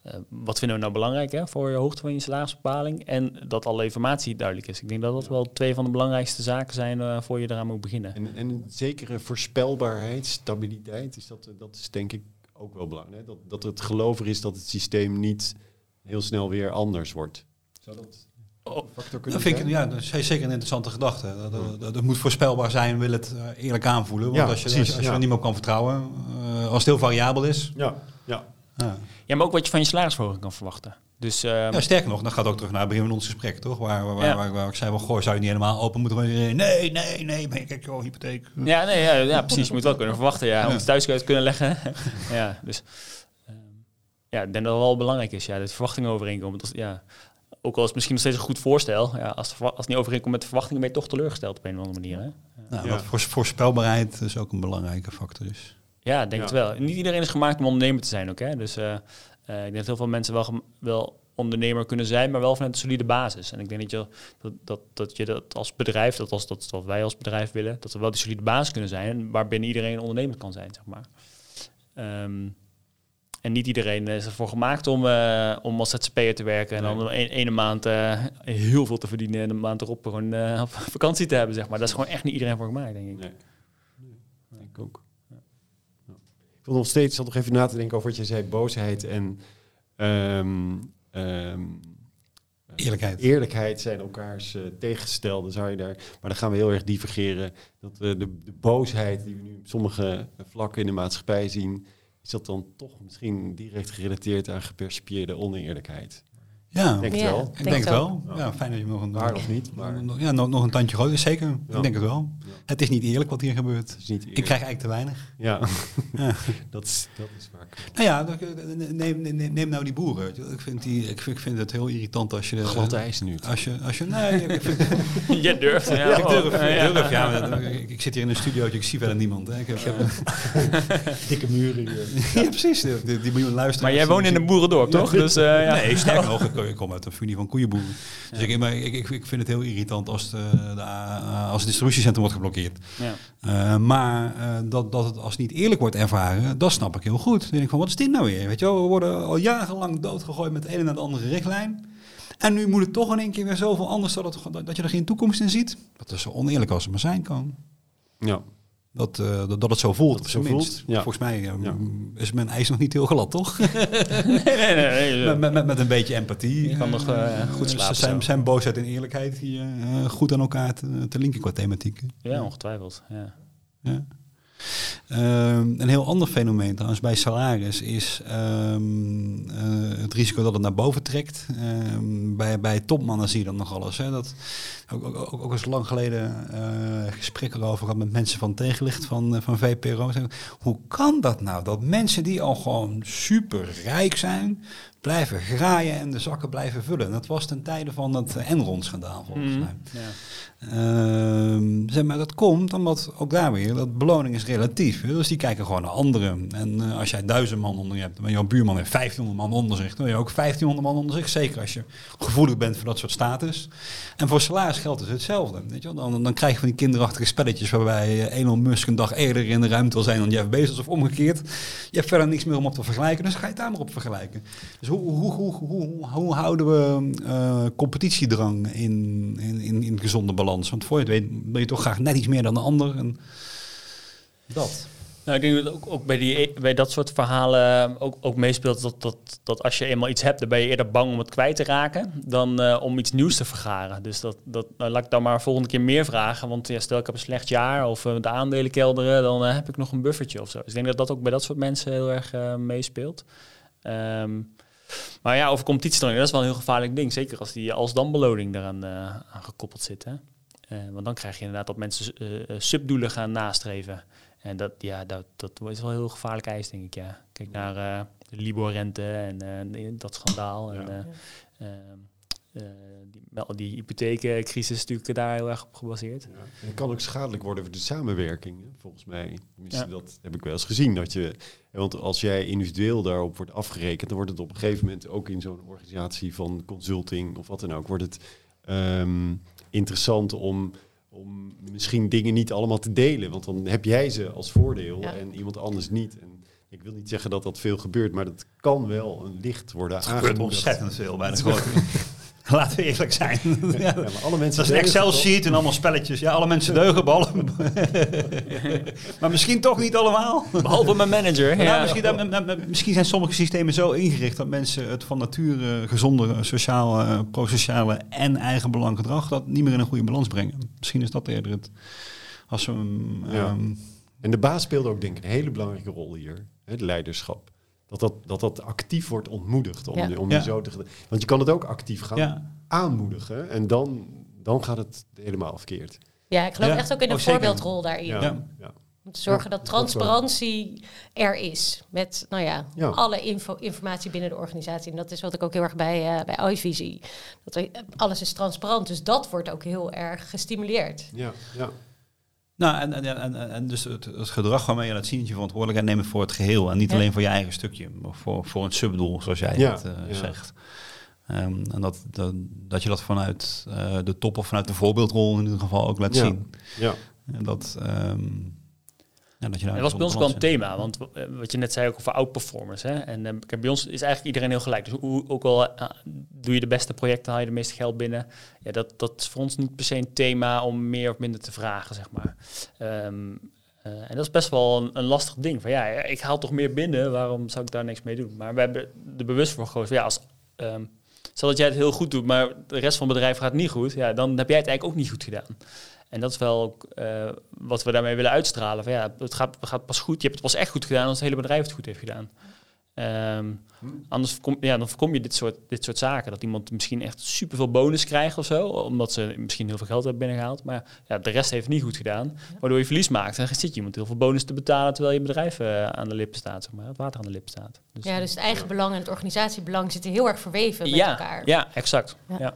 uh, wat vinden we nou belangrijk hè, voor je hoogte van je salarisbepaling? En dat alle informatie duidelijk is. Ik denk dat dat wel twee van de belangrijkste zaken zijn voor je eraan moet beginnen. En, en een zekere voorspelbaarheid, stabiliteit, is dat, dat is denk ik ook wel belangrijk. Hè? Dat, dat het geloven is dat het systeem niet heel snel weer anders wordt. Zou dat Oh, dat vind ik, ja, dat is zeker een interessante gedachte. Dat, dat, dat, dat moet voorspelbaar zijn, wil het uh, eerlijk aanvoelen. Want ja, als je, precies, als je, als je ja. er niet meer op kan vertrouwen, uh, als het heel variabel is. Ja, ja. Ja. ja, maar ook wat je van je salarisverhoging kan verwachten. Dus, uh, ja, sterker nog, dan gaat ook terug naar het begin van ons gesprek, toch? Waar, waar, ja. waar, waar, ik zei, wel, goh, zou je niet helemaal open moeten worden? Nee, nee, nee, maar kijk, joh, hypotheek. Ja, nee, ja, ja, precies. Je moet wel kunnen verwachten, ja. Om het thuis uit te kunnen leggen. ja, dus... Uh, ja, ik denk dat het wel belangrijk is, ja, dat verwachtingen overeenkomen. Dat, ja, ook al is het misschien nog steeds een goed voorstel, ja, als, als het niet overeenkomt met de verwachtingen, ben je toch teleurgesteld op een of andere manier. Hè? Nou, ja. voor, voorspelbaarheid is ook een belangrijke factor. Dus. Ja, ik denk ja. het wel. Niet iedereen is gemaakt om ondernemer te zijn ook. Hè? Dus uh, uh, ik denk dat heel veel mensen wel, wel ondernemer kunnen zijn, maar wel vanuit een solide basis. En ik denk dat je dat, dat, dat, je dat als bedrijf, dat, als, dat is wat wij als bedrijf willen, dat er wel die solide basis kunnen zijn, waarbinnen iedereen ondernemer kan zijn, zeg maar. Um, en niet iedereen is ervoor gemaakt om, uh, om als ZZP'er te werken. En dan een, ene maand uh, heel veel te verdienen en een maand erop gewoon uh, op vakantie te hebben, zeg maar. Dat is gewoon echt niet iedereen voor gemaakt, denk ik. Nee, nee. ik ook. Ja. Ja. Ik wil nog steeds nog even na te denken over wat je zei, boosheid en... Um, um, Eerlijkheid. Eerlijkheid zijn elkaars uh, tegengestelde, zou je daar. Maar dan gaan we heel erg divergeren. Dat uh, de, de boosheid die we nu op sommige vlakken in de maatschappij zien, is dat dan toch misschien direct gerelateerd aan gepercipieerde oneerlijkheid? Ja, denk ja, het wel. Ik denk het wel. Ja, fijn dat je nog een... Waar of niet, maar Ja, nog, nog een tandje groter, zeker. Ja. Ik denk het wel. Ja. Het is niet eerlijk wat hier gebeurt. het is niet Ik krijg eigenlijk te weinig. Ja, Ja. dat, is, dat is waar. Nou ja, neem, neem, neem nou die boeren. Ik vind, die, ik vind, ik vind het heel irritant als je... Glad ijs nu. Als je, als je, nee, ik, vind, Je durft. Ja, ja, ik durf, ik ja. durf, ja. maar ik, ik zit hier in een studiootje, ik zie verder niemand. Hè. Ik heb, ik Dikke muren hier. ja, precies. Die, die, miljoen luisteraars. Maar jij woont in een boerendorp, toch? Dus, eh, ja. Nee, sterker nog, ik, ik kom uit een familie van koeienboeren. Dus ik, maar ik, ik, ik vind het heel irritant als, de, de, als het distributiecentrum wordt geblokkeerd. Ja. Eh, maar eh, dat, dat het als niet eerlijk wordt ervaren, dat snap ik heel goed. Dan denk ik van, wat is dit nou weer? Weet je we worden al jarenlang doodgegooid met de ene naar de andere richtlijn. En nu moet het toch in één keer weer zoveel anders dat, dat- dat je er geen toekomst in ziet. Dat is zo oneerlijk als het maar zijn kan. Ja. Dat, eh, dat, dat het zo voelt, Dat het op zo voelt, ja. Volgens mij eh, Ja. is mijn ijs nog niet heel glad, toch? Nee, nee, nee. nee. met, met, met, een beetje empathie. Je kan nog, eh, goed eh, slapen Zijn, zijn boosheid en eerlijkheid hier goed aan elkaar te, te linken qua thematiek. Ja, ongetwijfeld. Ja. Ja. Ehm, een heel ander fenomeen trouwens bij salaris is ehm, eh, het risico dat het naar boven trekt. Ehm, bij, bij topmannen zie je dat nog alles. Hè. Dat, ook, ook, ook, ook eens lang geleden eh gesprekken erover gehad met mensen van tegenlicht van, eh, van VPRO. Hoe kan dat nou? Dat mensen die al gewoon super rijk zijn, blijven graaien en de zakken blijven vullen. Dat was ten tijde van het Enron-schandaal volgens Mhm. mij. Ja. Ehm, zeg maar, dat komt omdat ook daar weer, dat beloning is relatief. hè. Dus die kijken gewoon naar anderen. En eh, als jij duizend man onder je hebt, en jouw buurman heeft 1500 man onder zich, dan heb je ook 1500 man onder zich. Zeker als je gevoelig bent voor dat soort status. En voor salaris geldt dus hetzelfde. Weet je? Dan, dan krijg je van die kinderachtige spelletjes waarbij eh, Elon Musk een dag eerder in de ruimte wil zijn dan Jeff Bezos of omgekeerd. Je hebt verder niks meer om op te vergelijken, dus ga je het daar maar op vergelijken. Dus hoe, houden we eh, competitiedrang in, in, in, in gezonde balans? Want voor je het weet wil je toch graag net iets meer dan de ander. En dat. Nou, ik denk dat ook, ook bij, die, bij dat soort verhalen ook, ook meespeelt dat, dat, dat als je eenmaal iets hebt, dan ben je eerder bang om het kwijt te raken dan eh, om iets nieuws te vergaren. Dus dat, dat nou, laat ik dan maar volgende keer meer vragen. Want ja, stel ik heb een slecht jaar of eh, de aandelen kelderen, dan heb ik nog een buffertje of zo. Dus ik denk dat dat ook bij dat soort mensen heel erg meespeelt. Ehm, maar ja, over competitiedrang, dat is wel een heel gevaarlijk ding. Zeker als die als dan beloning eraan eh, aan gekoppeld zit. Hè? Eh, want dan krijg je inderdaad dat mensen eh, subdoelen gaan nastreven. En dat, ja, dat, dat is wel een heel gevaarlijk ijs, denk ik. Ja. Kijk naar eh, de Libor-rente en eh, dat schandaal. En, Ja. eh, ehm, eh, die, wel, die hypotheekcrisis is natuurlijk daar heel erg op gebaseerd. Ja. En kan ook schadelijk worden voor de samenwerking, hè, volgens mij. Tenminste, Ja. Dat heb ik wel eens gezien. Dat je, want als jij individueel daarop wordt afgerekend, dan wordt het op een gegeven moment ook in zo'n organisatie van consulting of wat dan ook, wordt het ehm, interessant om, om misschien dingen niet allemaal te delen. Want dan heb jij ze als voordeel Ja. en iemand anders niet. En ik wil niet zeggen dat dat veel gebeurt, maar dat kan wel een licht worden Het gebeurt aangemoedigd. ontzettend veel bij de. Laten we eerlijk zijn. ja. Alle mensen Dat is een deugen? Excel-sheet en allemaal spelletjes. Ja, alle mensen deugen, behalve... maar misschien toch niet allemaal. Behalve mijn manager. Ja, Ja. misschien, misschien zijn sommige systemen zo ingericht dat mensen het van nature gezonde, sociaal, eh, prosociale en eigen belang gedrag dat niet meer in een goede balans brengen. Misschien is dat eerder het. Als we Ja. ehm, En de baas speelde ook denk ik een hele belangrijke rol hier. Het leiderschap. Dat dat, dat dat actief wordt ontmoedigd om, Ja. je- om Ja. zo te Want je kan het ook actief gaan ja. aanmoedigen. En dan, dan gaat het helemaal verkeerd. Ja, ik geloof Ja. echt ook in Oh, een zeker. voorbeeldrol daarin. Ja. Ja. Ja. Om te zorgen dat transparantie er is. Met nou ja, Ja. alle info, informatie binnen de organisatie. En dat is wat ik ook heel erg bij, eh bij zie. Dat er, alles is transparant. Dus dat wordt ook heel erg gestimuleerd. Ja, ja. Nou, en, en, en, en dus het, het gedrag waarmee je laat zien dat je verantwoordelijkheid neemt voor het geheel. En niet Ja. alleen voor je eigen stukje, maar voor, voor een subdoel, zoals jij Ja, het eh, ja. zegt. Ehm, en dat, dat, dat je dat vanuit eh, de top of vanuit de voorbeeldrol in ieder geval ook laat zien. ja. En dat, ehm, ja, dat je Dat was bij ons wel een thema, want eh, wat je net zei ook over outperformers. Hè? En kijk, bij ons is eigenlijk iedereen heel gelijk. Dus hoe, ook al eh, doe je de beste projecten, haal je de meeste geld binnen. Ja, dat, dat is voor ons niet per se een thema om meer of minder te vragen, zeg maar. Ehm, eh, en dat is best wel een, een lastig ding. Van ja, ik haal toch meer binnen, waarom zou ik daar niks mee doen? Maar we hebben er bewust voor gekozen. Ja, als, ehm, stel dat jij het heel goed doet, maar de rest van het bedrijf gaat niet goed. Ja, dan heb jij het eigenlijk ook niet goed gedaan. En dat is wel eh, wat we daarmee willen uitstralen. Van ja, het gaat, het gaat pas goed. Je hebt het pas echt goed gedaan als het hele bedrijf het goed heeft gedaan. Ehm, anders voorkom, ja, dan voorkom je dit soort, dit soort zaken. Dat iemand misschien echt superveel bonus krijgt of zo. Omdat ze misschien heel veel geld hebben binnengehaald. Maar ja, de rest heeft het niet goed gedaan. Waardoor je verlies maakt. En dan zit je iemand heel veel bonus te betalen... terwijl je bedrijf eh, aan de lippen staat. Zeg maar, het water aan de lippen staat. Dus, Ja, dus het eigen belang en het organisatiebelang zitten heel erg verweven met ja, elkaar. ja, exact. Ja. Ja.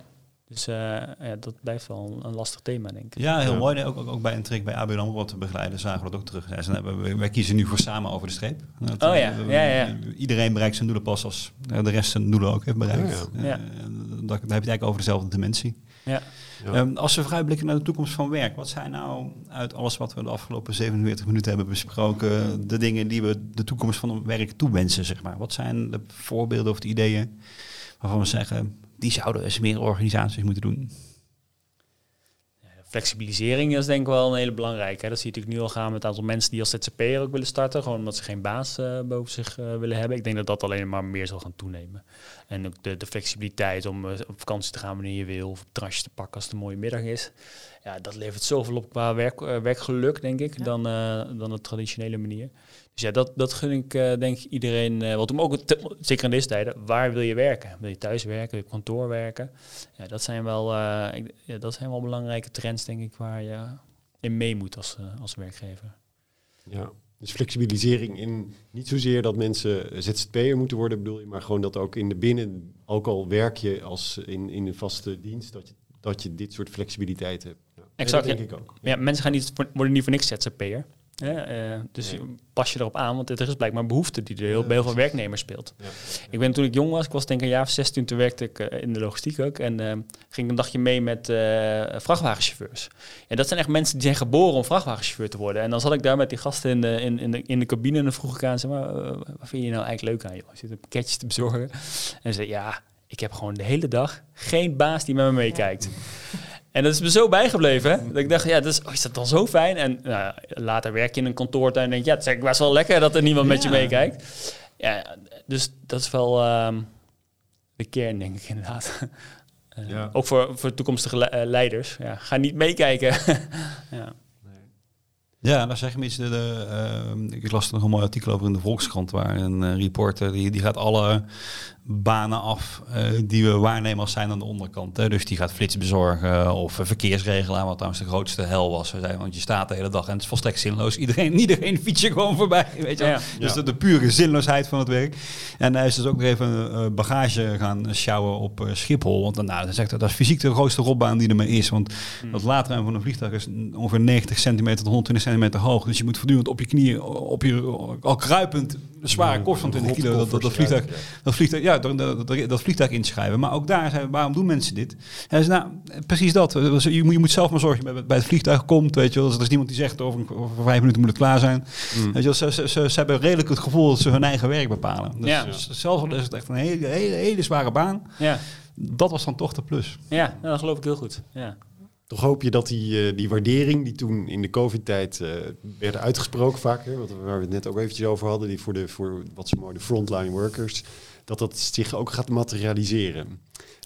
Dus eh, ja, dat blijft wel een, een lastig thema, denk ik. Ja, heel Ja. mooi. Nee, Ook, ook, ook bij een trick bij ABN AMRO wat te begeleiden zagen we dat ook terug. Ja, wij, wij kiezen nu voor samen over de streep. Dat, Oh ja, eh, ja, ja. Iedereen bereikt zijn doelen pas als de rest zijn doelen ook heeft bereikt. Ja, ja. Eh, dan, dan heb je het eigenlijk over dezelfde dimensie. Ja. Ja. Ehm, als we vooruitblikken naar de toekomst van werk, wat zijn nou uit alles wat we de afgelopen 47 minuten hebben besproken, de dingen die we de toekomst van het werk toewensen, zeg maar? Wat zijn de voorbeelden of de ideeën waarvan we zeggen, die zouden eens meer organisaties moeten doen? Flexibilisering is denk ik wel een hele belangrijke. Dat zie je natuurlijk nu al gaan met een aantal mensen die als ZZP'er ook willen starten. Gewoon omdat ze geen baas eh, boven zich eh, willen hebben. Ik denk dat dat alleen maar meer zal gaan toenemen. En ook de, de flexibiliteit om eh, op vakantie te gaan wanneer je wil. Of op het terrasje te pakken als het een mooie middag is. Ja, dat levert zoveel op qua werk, eh, werkgeluk, denk ik, Ja. dan, eh, dan de traditionele manier. Dus ja, dat, dat gun ik eh, denk ik iedereen. eh want om ook, te- zeker in deze tijden, waar wil je werken? Wil je thuis werken? Wil je op kantoor werken? Ja, dat zijn wel, eh, ik, ja, dat zijn wel belangrijke trends, denk ik, waar je in mee moet als, als werkgever. Ja. Dus flexibilisering in niet zozeer dat mensen ZZP'er moeten worden, bedoel je, maar gewoon dat ook in de binnen, ook al werk je als in, in een vaste dienst, dat je, dat je dit soort flexibiliteit hebt. Ja. Exact, dat ja. denk ik ook. Ja, mensen gaan niet, voor- worden niet voor niks ZZP'er. Eh, dus Nee. pas je erop aan, want er is blijkbaar een behoefte die er heel, bij heel veel werknemers speelt. Ja. Ik ben toen ik jong was, ik was denk ik een jaar of 16, toen werkte ik eh, in de logistiek ook. En eh, ging ik een dagje mee met vrachtwagenchauffeurs. En dat zijn echt mensen die zijn geboren om vrachtwagenchauffeur te worden. En dan zat ik daar met die gasten in de, in, in de, in de cabine en dan vroeg ik aan ze, maar wat vind je nou eigenlijk leuk aan? Joh? Je zit een pakketje te bezorgen. En ze zei, ja, ik heb gewoon de hele dag geen baas die met me meekijkt. En dat is me zo bijgebleven. Hè? Dat ik dacht, ja, dat is, oh, is dat dan zo fijn? En nou, later werk je in een kantoortuin en denk je, ja, het is eigenlijk best wel lekker dat er niemand met je meekijkt. Ja, dus dat is wel ehm, de kern, denk ik inderdaad. Eh, Ja. Ook voor, voor toekomstige le- eh, leiders. Ja, ga niet meekijken. ja. Ja, daar zeg je iets. De, de, eh, ik las er nog een mooi artikel over in de Volkskrant, waar een eh, reporter die, die gaat alle banen af eh, die we waarnemen als zijn aan de onderkant. Hè. Dus die gaat flits bezorgen of verkeersregelaar, wat trouwens de grootste hel was. We want je staat de hele dag en het is volstrekt zinloos. Iedereen, iedereen fiets je gewoon voorbij. Weet je. Ja. Dus de, de pure zinloosheid van het werk. En hij is dus ook nog even eh, bagage gaan sjouwen op eh, Schiphol. Want nou, dan zegt hij, dat is fysiek de grootste rotbaan die er maar is. Want dat laadruim van een vliegtuig is ongeveer 90 centimeter tot 120 centimeter hoog. Dus je moet voortdurend op je knieën, op je al kruipend, zware kost van 20 kilo, dat, dat, dat vliegtuig, dat vliegtuig, ja, dat, dat, vliegtuig inschrijven. Maar ook daar zijn we, waarom doen mensen dit? Hij zei, nou, precies dat. Dus Je moet, je moet zelf maar zorgen dat je bij, bij het vliegtuig komt, weet je wel. Dus er is niemand die zegt, over, over vijf minuten moet het klaar zijn. Weet je wel, ze, ze, ze, ze hebben redelijk het gevoel dat ze hun eigen werk bepalen. Dus Ja. dus zelf is het echt een hele, hele, hele zware baan. Ja, Dat was dan toch de plus. ja nou, dat geloof ik heel goed. Ja. Toch hoop je dat die, eh, die waardering die toen in de COVID-tijd eh werd uitgesproken vaker, wat, waar we het net ook eventjes over hadden, die voor, de, voor wat ze mooi de frontline workers, dat dat zich ook gaat materialiseren.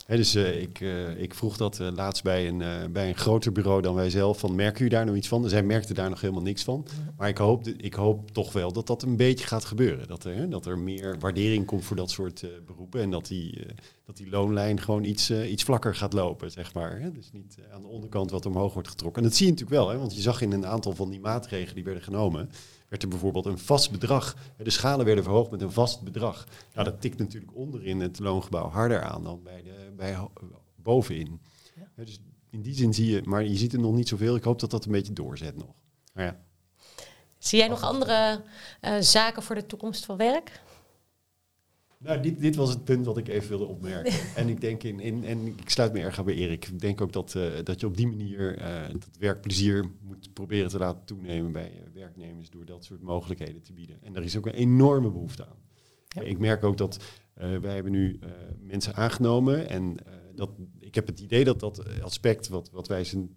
Dus eh, ik, eh, ik vroeg dat eh, laatst bij een, bij een groter bureau dan wij zelf, van merken u daar nou iets van? Zij merkte daar nog helemaal niks van. Maar ik hoop, ik hoop toch wel dat dat een beetje gaat gebeuren. Dat er, hè, dat er meer waardering komt voor dat soort beroepen en dat die, dat die loonlijn gewoon iets, iets vlakker gaat lopen, zeg maar. Hè? Dus niet aan de onderkant wat omhoog wordt getrokken. En dat zie je natuurlijk wel, hè? want je zag in een aantal van die maatregelen die werden genomen, werd er bijvoorbeeld een vast bedrag. De schalen werden verhoogd met een vast bedrag. Nou, dat tikt natuurlijk onderin het loongebouw harder aan dan bij, de, bij bovenin. Hè, dus in die zin zie je, maar je ziet er nog niet zoveel. Ik hoop dat dat een beetje doorzet nog. Maar ja. Zie jij nog andere eh, zaken voor de toekomst van werk? Nou, dit, dit was het punt wat ik even wilde opmerken. en ik denk in, in en ik sluit me erg aan bij Erik. Ik denk ook dat, eh, dat je op die manier eh dat werkplezier moet proberen te laten toenemen bij eh, werknemers door dat soort mogelijkheden te bieden. En daar is ook een enorme behoefte aan. Ja. Ik merk ook dat wij hebben nu mensen aangenomen en dat, ik heb het idee dat dat aspect wat, wat wij zijn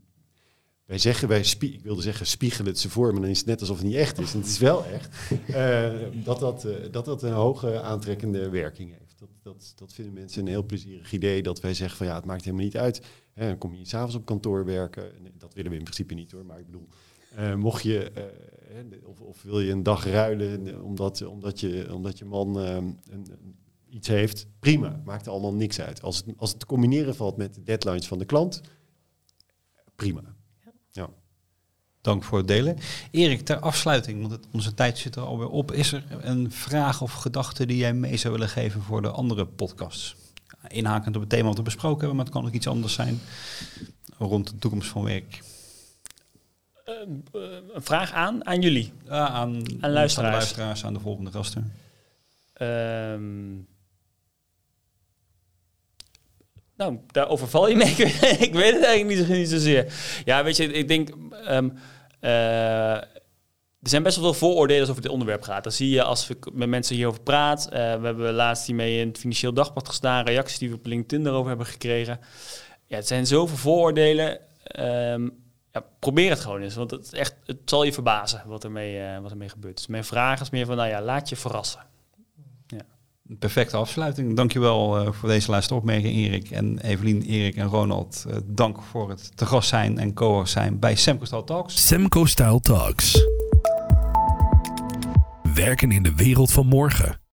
wij zeggen, wij spie ik wilde zeggen, spiegelen het ze voor, maar dan is het net alsof het niet echt is. Het is wel echt. Eh, dat, dat, eh, dat dat een hoge aantrekkende werking heeft. Dat, dat, dat vinden mensen een heel plezierig idee. Dat wij zeggen van ja, het maakt helemaal niet uit. Hè, dan kom je s'avonds op kantoor werken. Dat willen we in principe niet hoor. Maar ik bedoel, eh, mocht je, of, of wil je een dag ruilen omdat, omdat, je, omdat je man iets heeft, prima. Maakt er allemaal niks uit. Als het, als het te combineren valt met de deadlines van de klant, prima. Dank voor het delen. Erik, ter afsluiting, want het, onze tijd zit er alweer op. Is er een vraag of gedachte die jij mee zou willen geven voor de andere podcasts? Inhakend op het thema wat we besproken hebben, maar het kan ook iets anders zijn rond de toekomst van werk. Eh, eh, een vraag aan, aan jullie. Aan, aan luisteraars. de luisteraars, aan de volgende gasten. Ehm, nou, daar overval je mee. Ik weet- het eigenlijk niet, zo- niet zozeer. Ja, weet je, ik denk... ehm, eh, er zijn best wel veel vooroordelen over dit onderwerp gaat. Dat zie je als ik met mensen hierover praat. Eh, we hebben laatst hiermee in het Financieel Dagblad gestaan. Reacties die we op LinkedIn daarover hebben gekregen. Ja, het zijn zoveel vooroordelen. Ehm, ja, probeer het gewoon eens. Want het, echt, het zal je verbazen wat ermee, eh wat ermee gebeurt. Dus mijn vraag is meer van, nou ja, laat je verrassen. Perfecte afsluiting. Dankjewel uh, voor deze laatste opmerking, Erik en Evelien, Erik en Ronald. Uh, dank voor het te gast zijn en co-host zijn bij Semco Style Talks. Semco Style Talks. Werken in de wereld van morgen.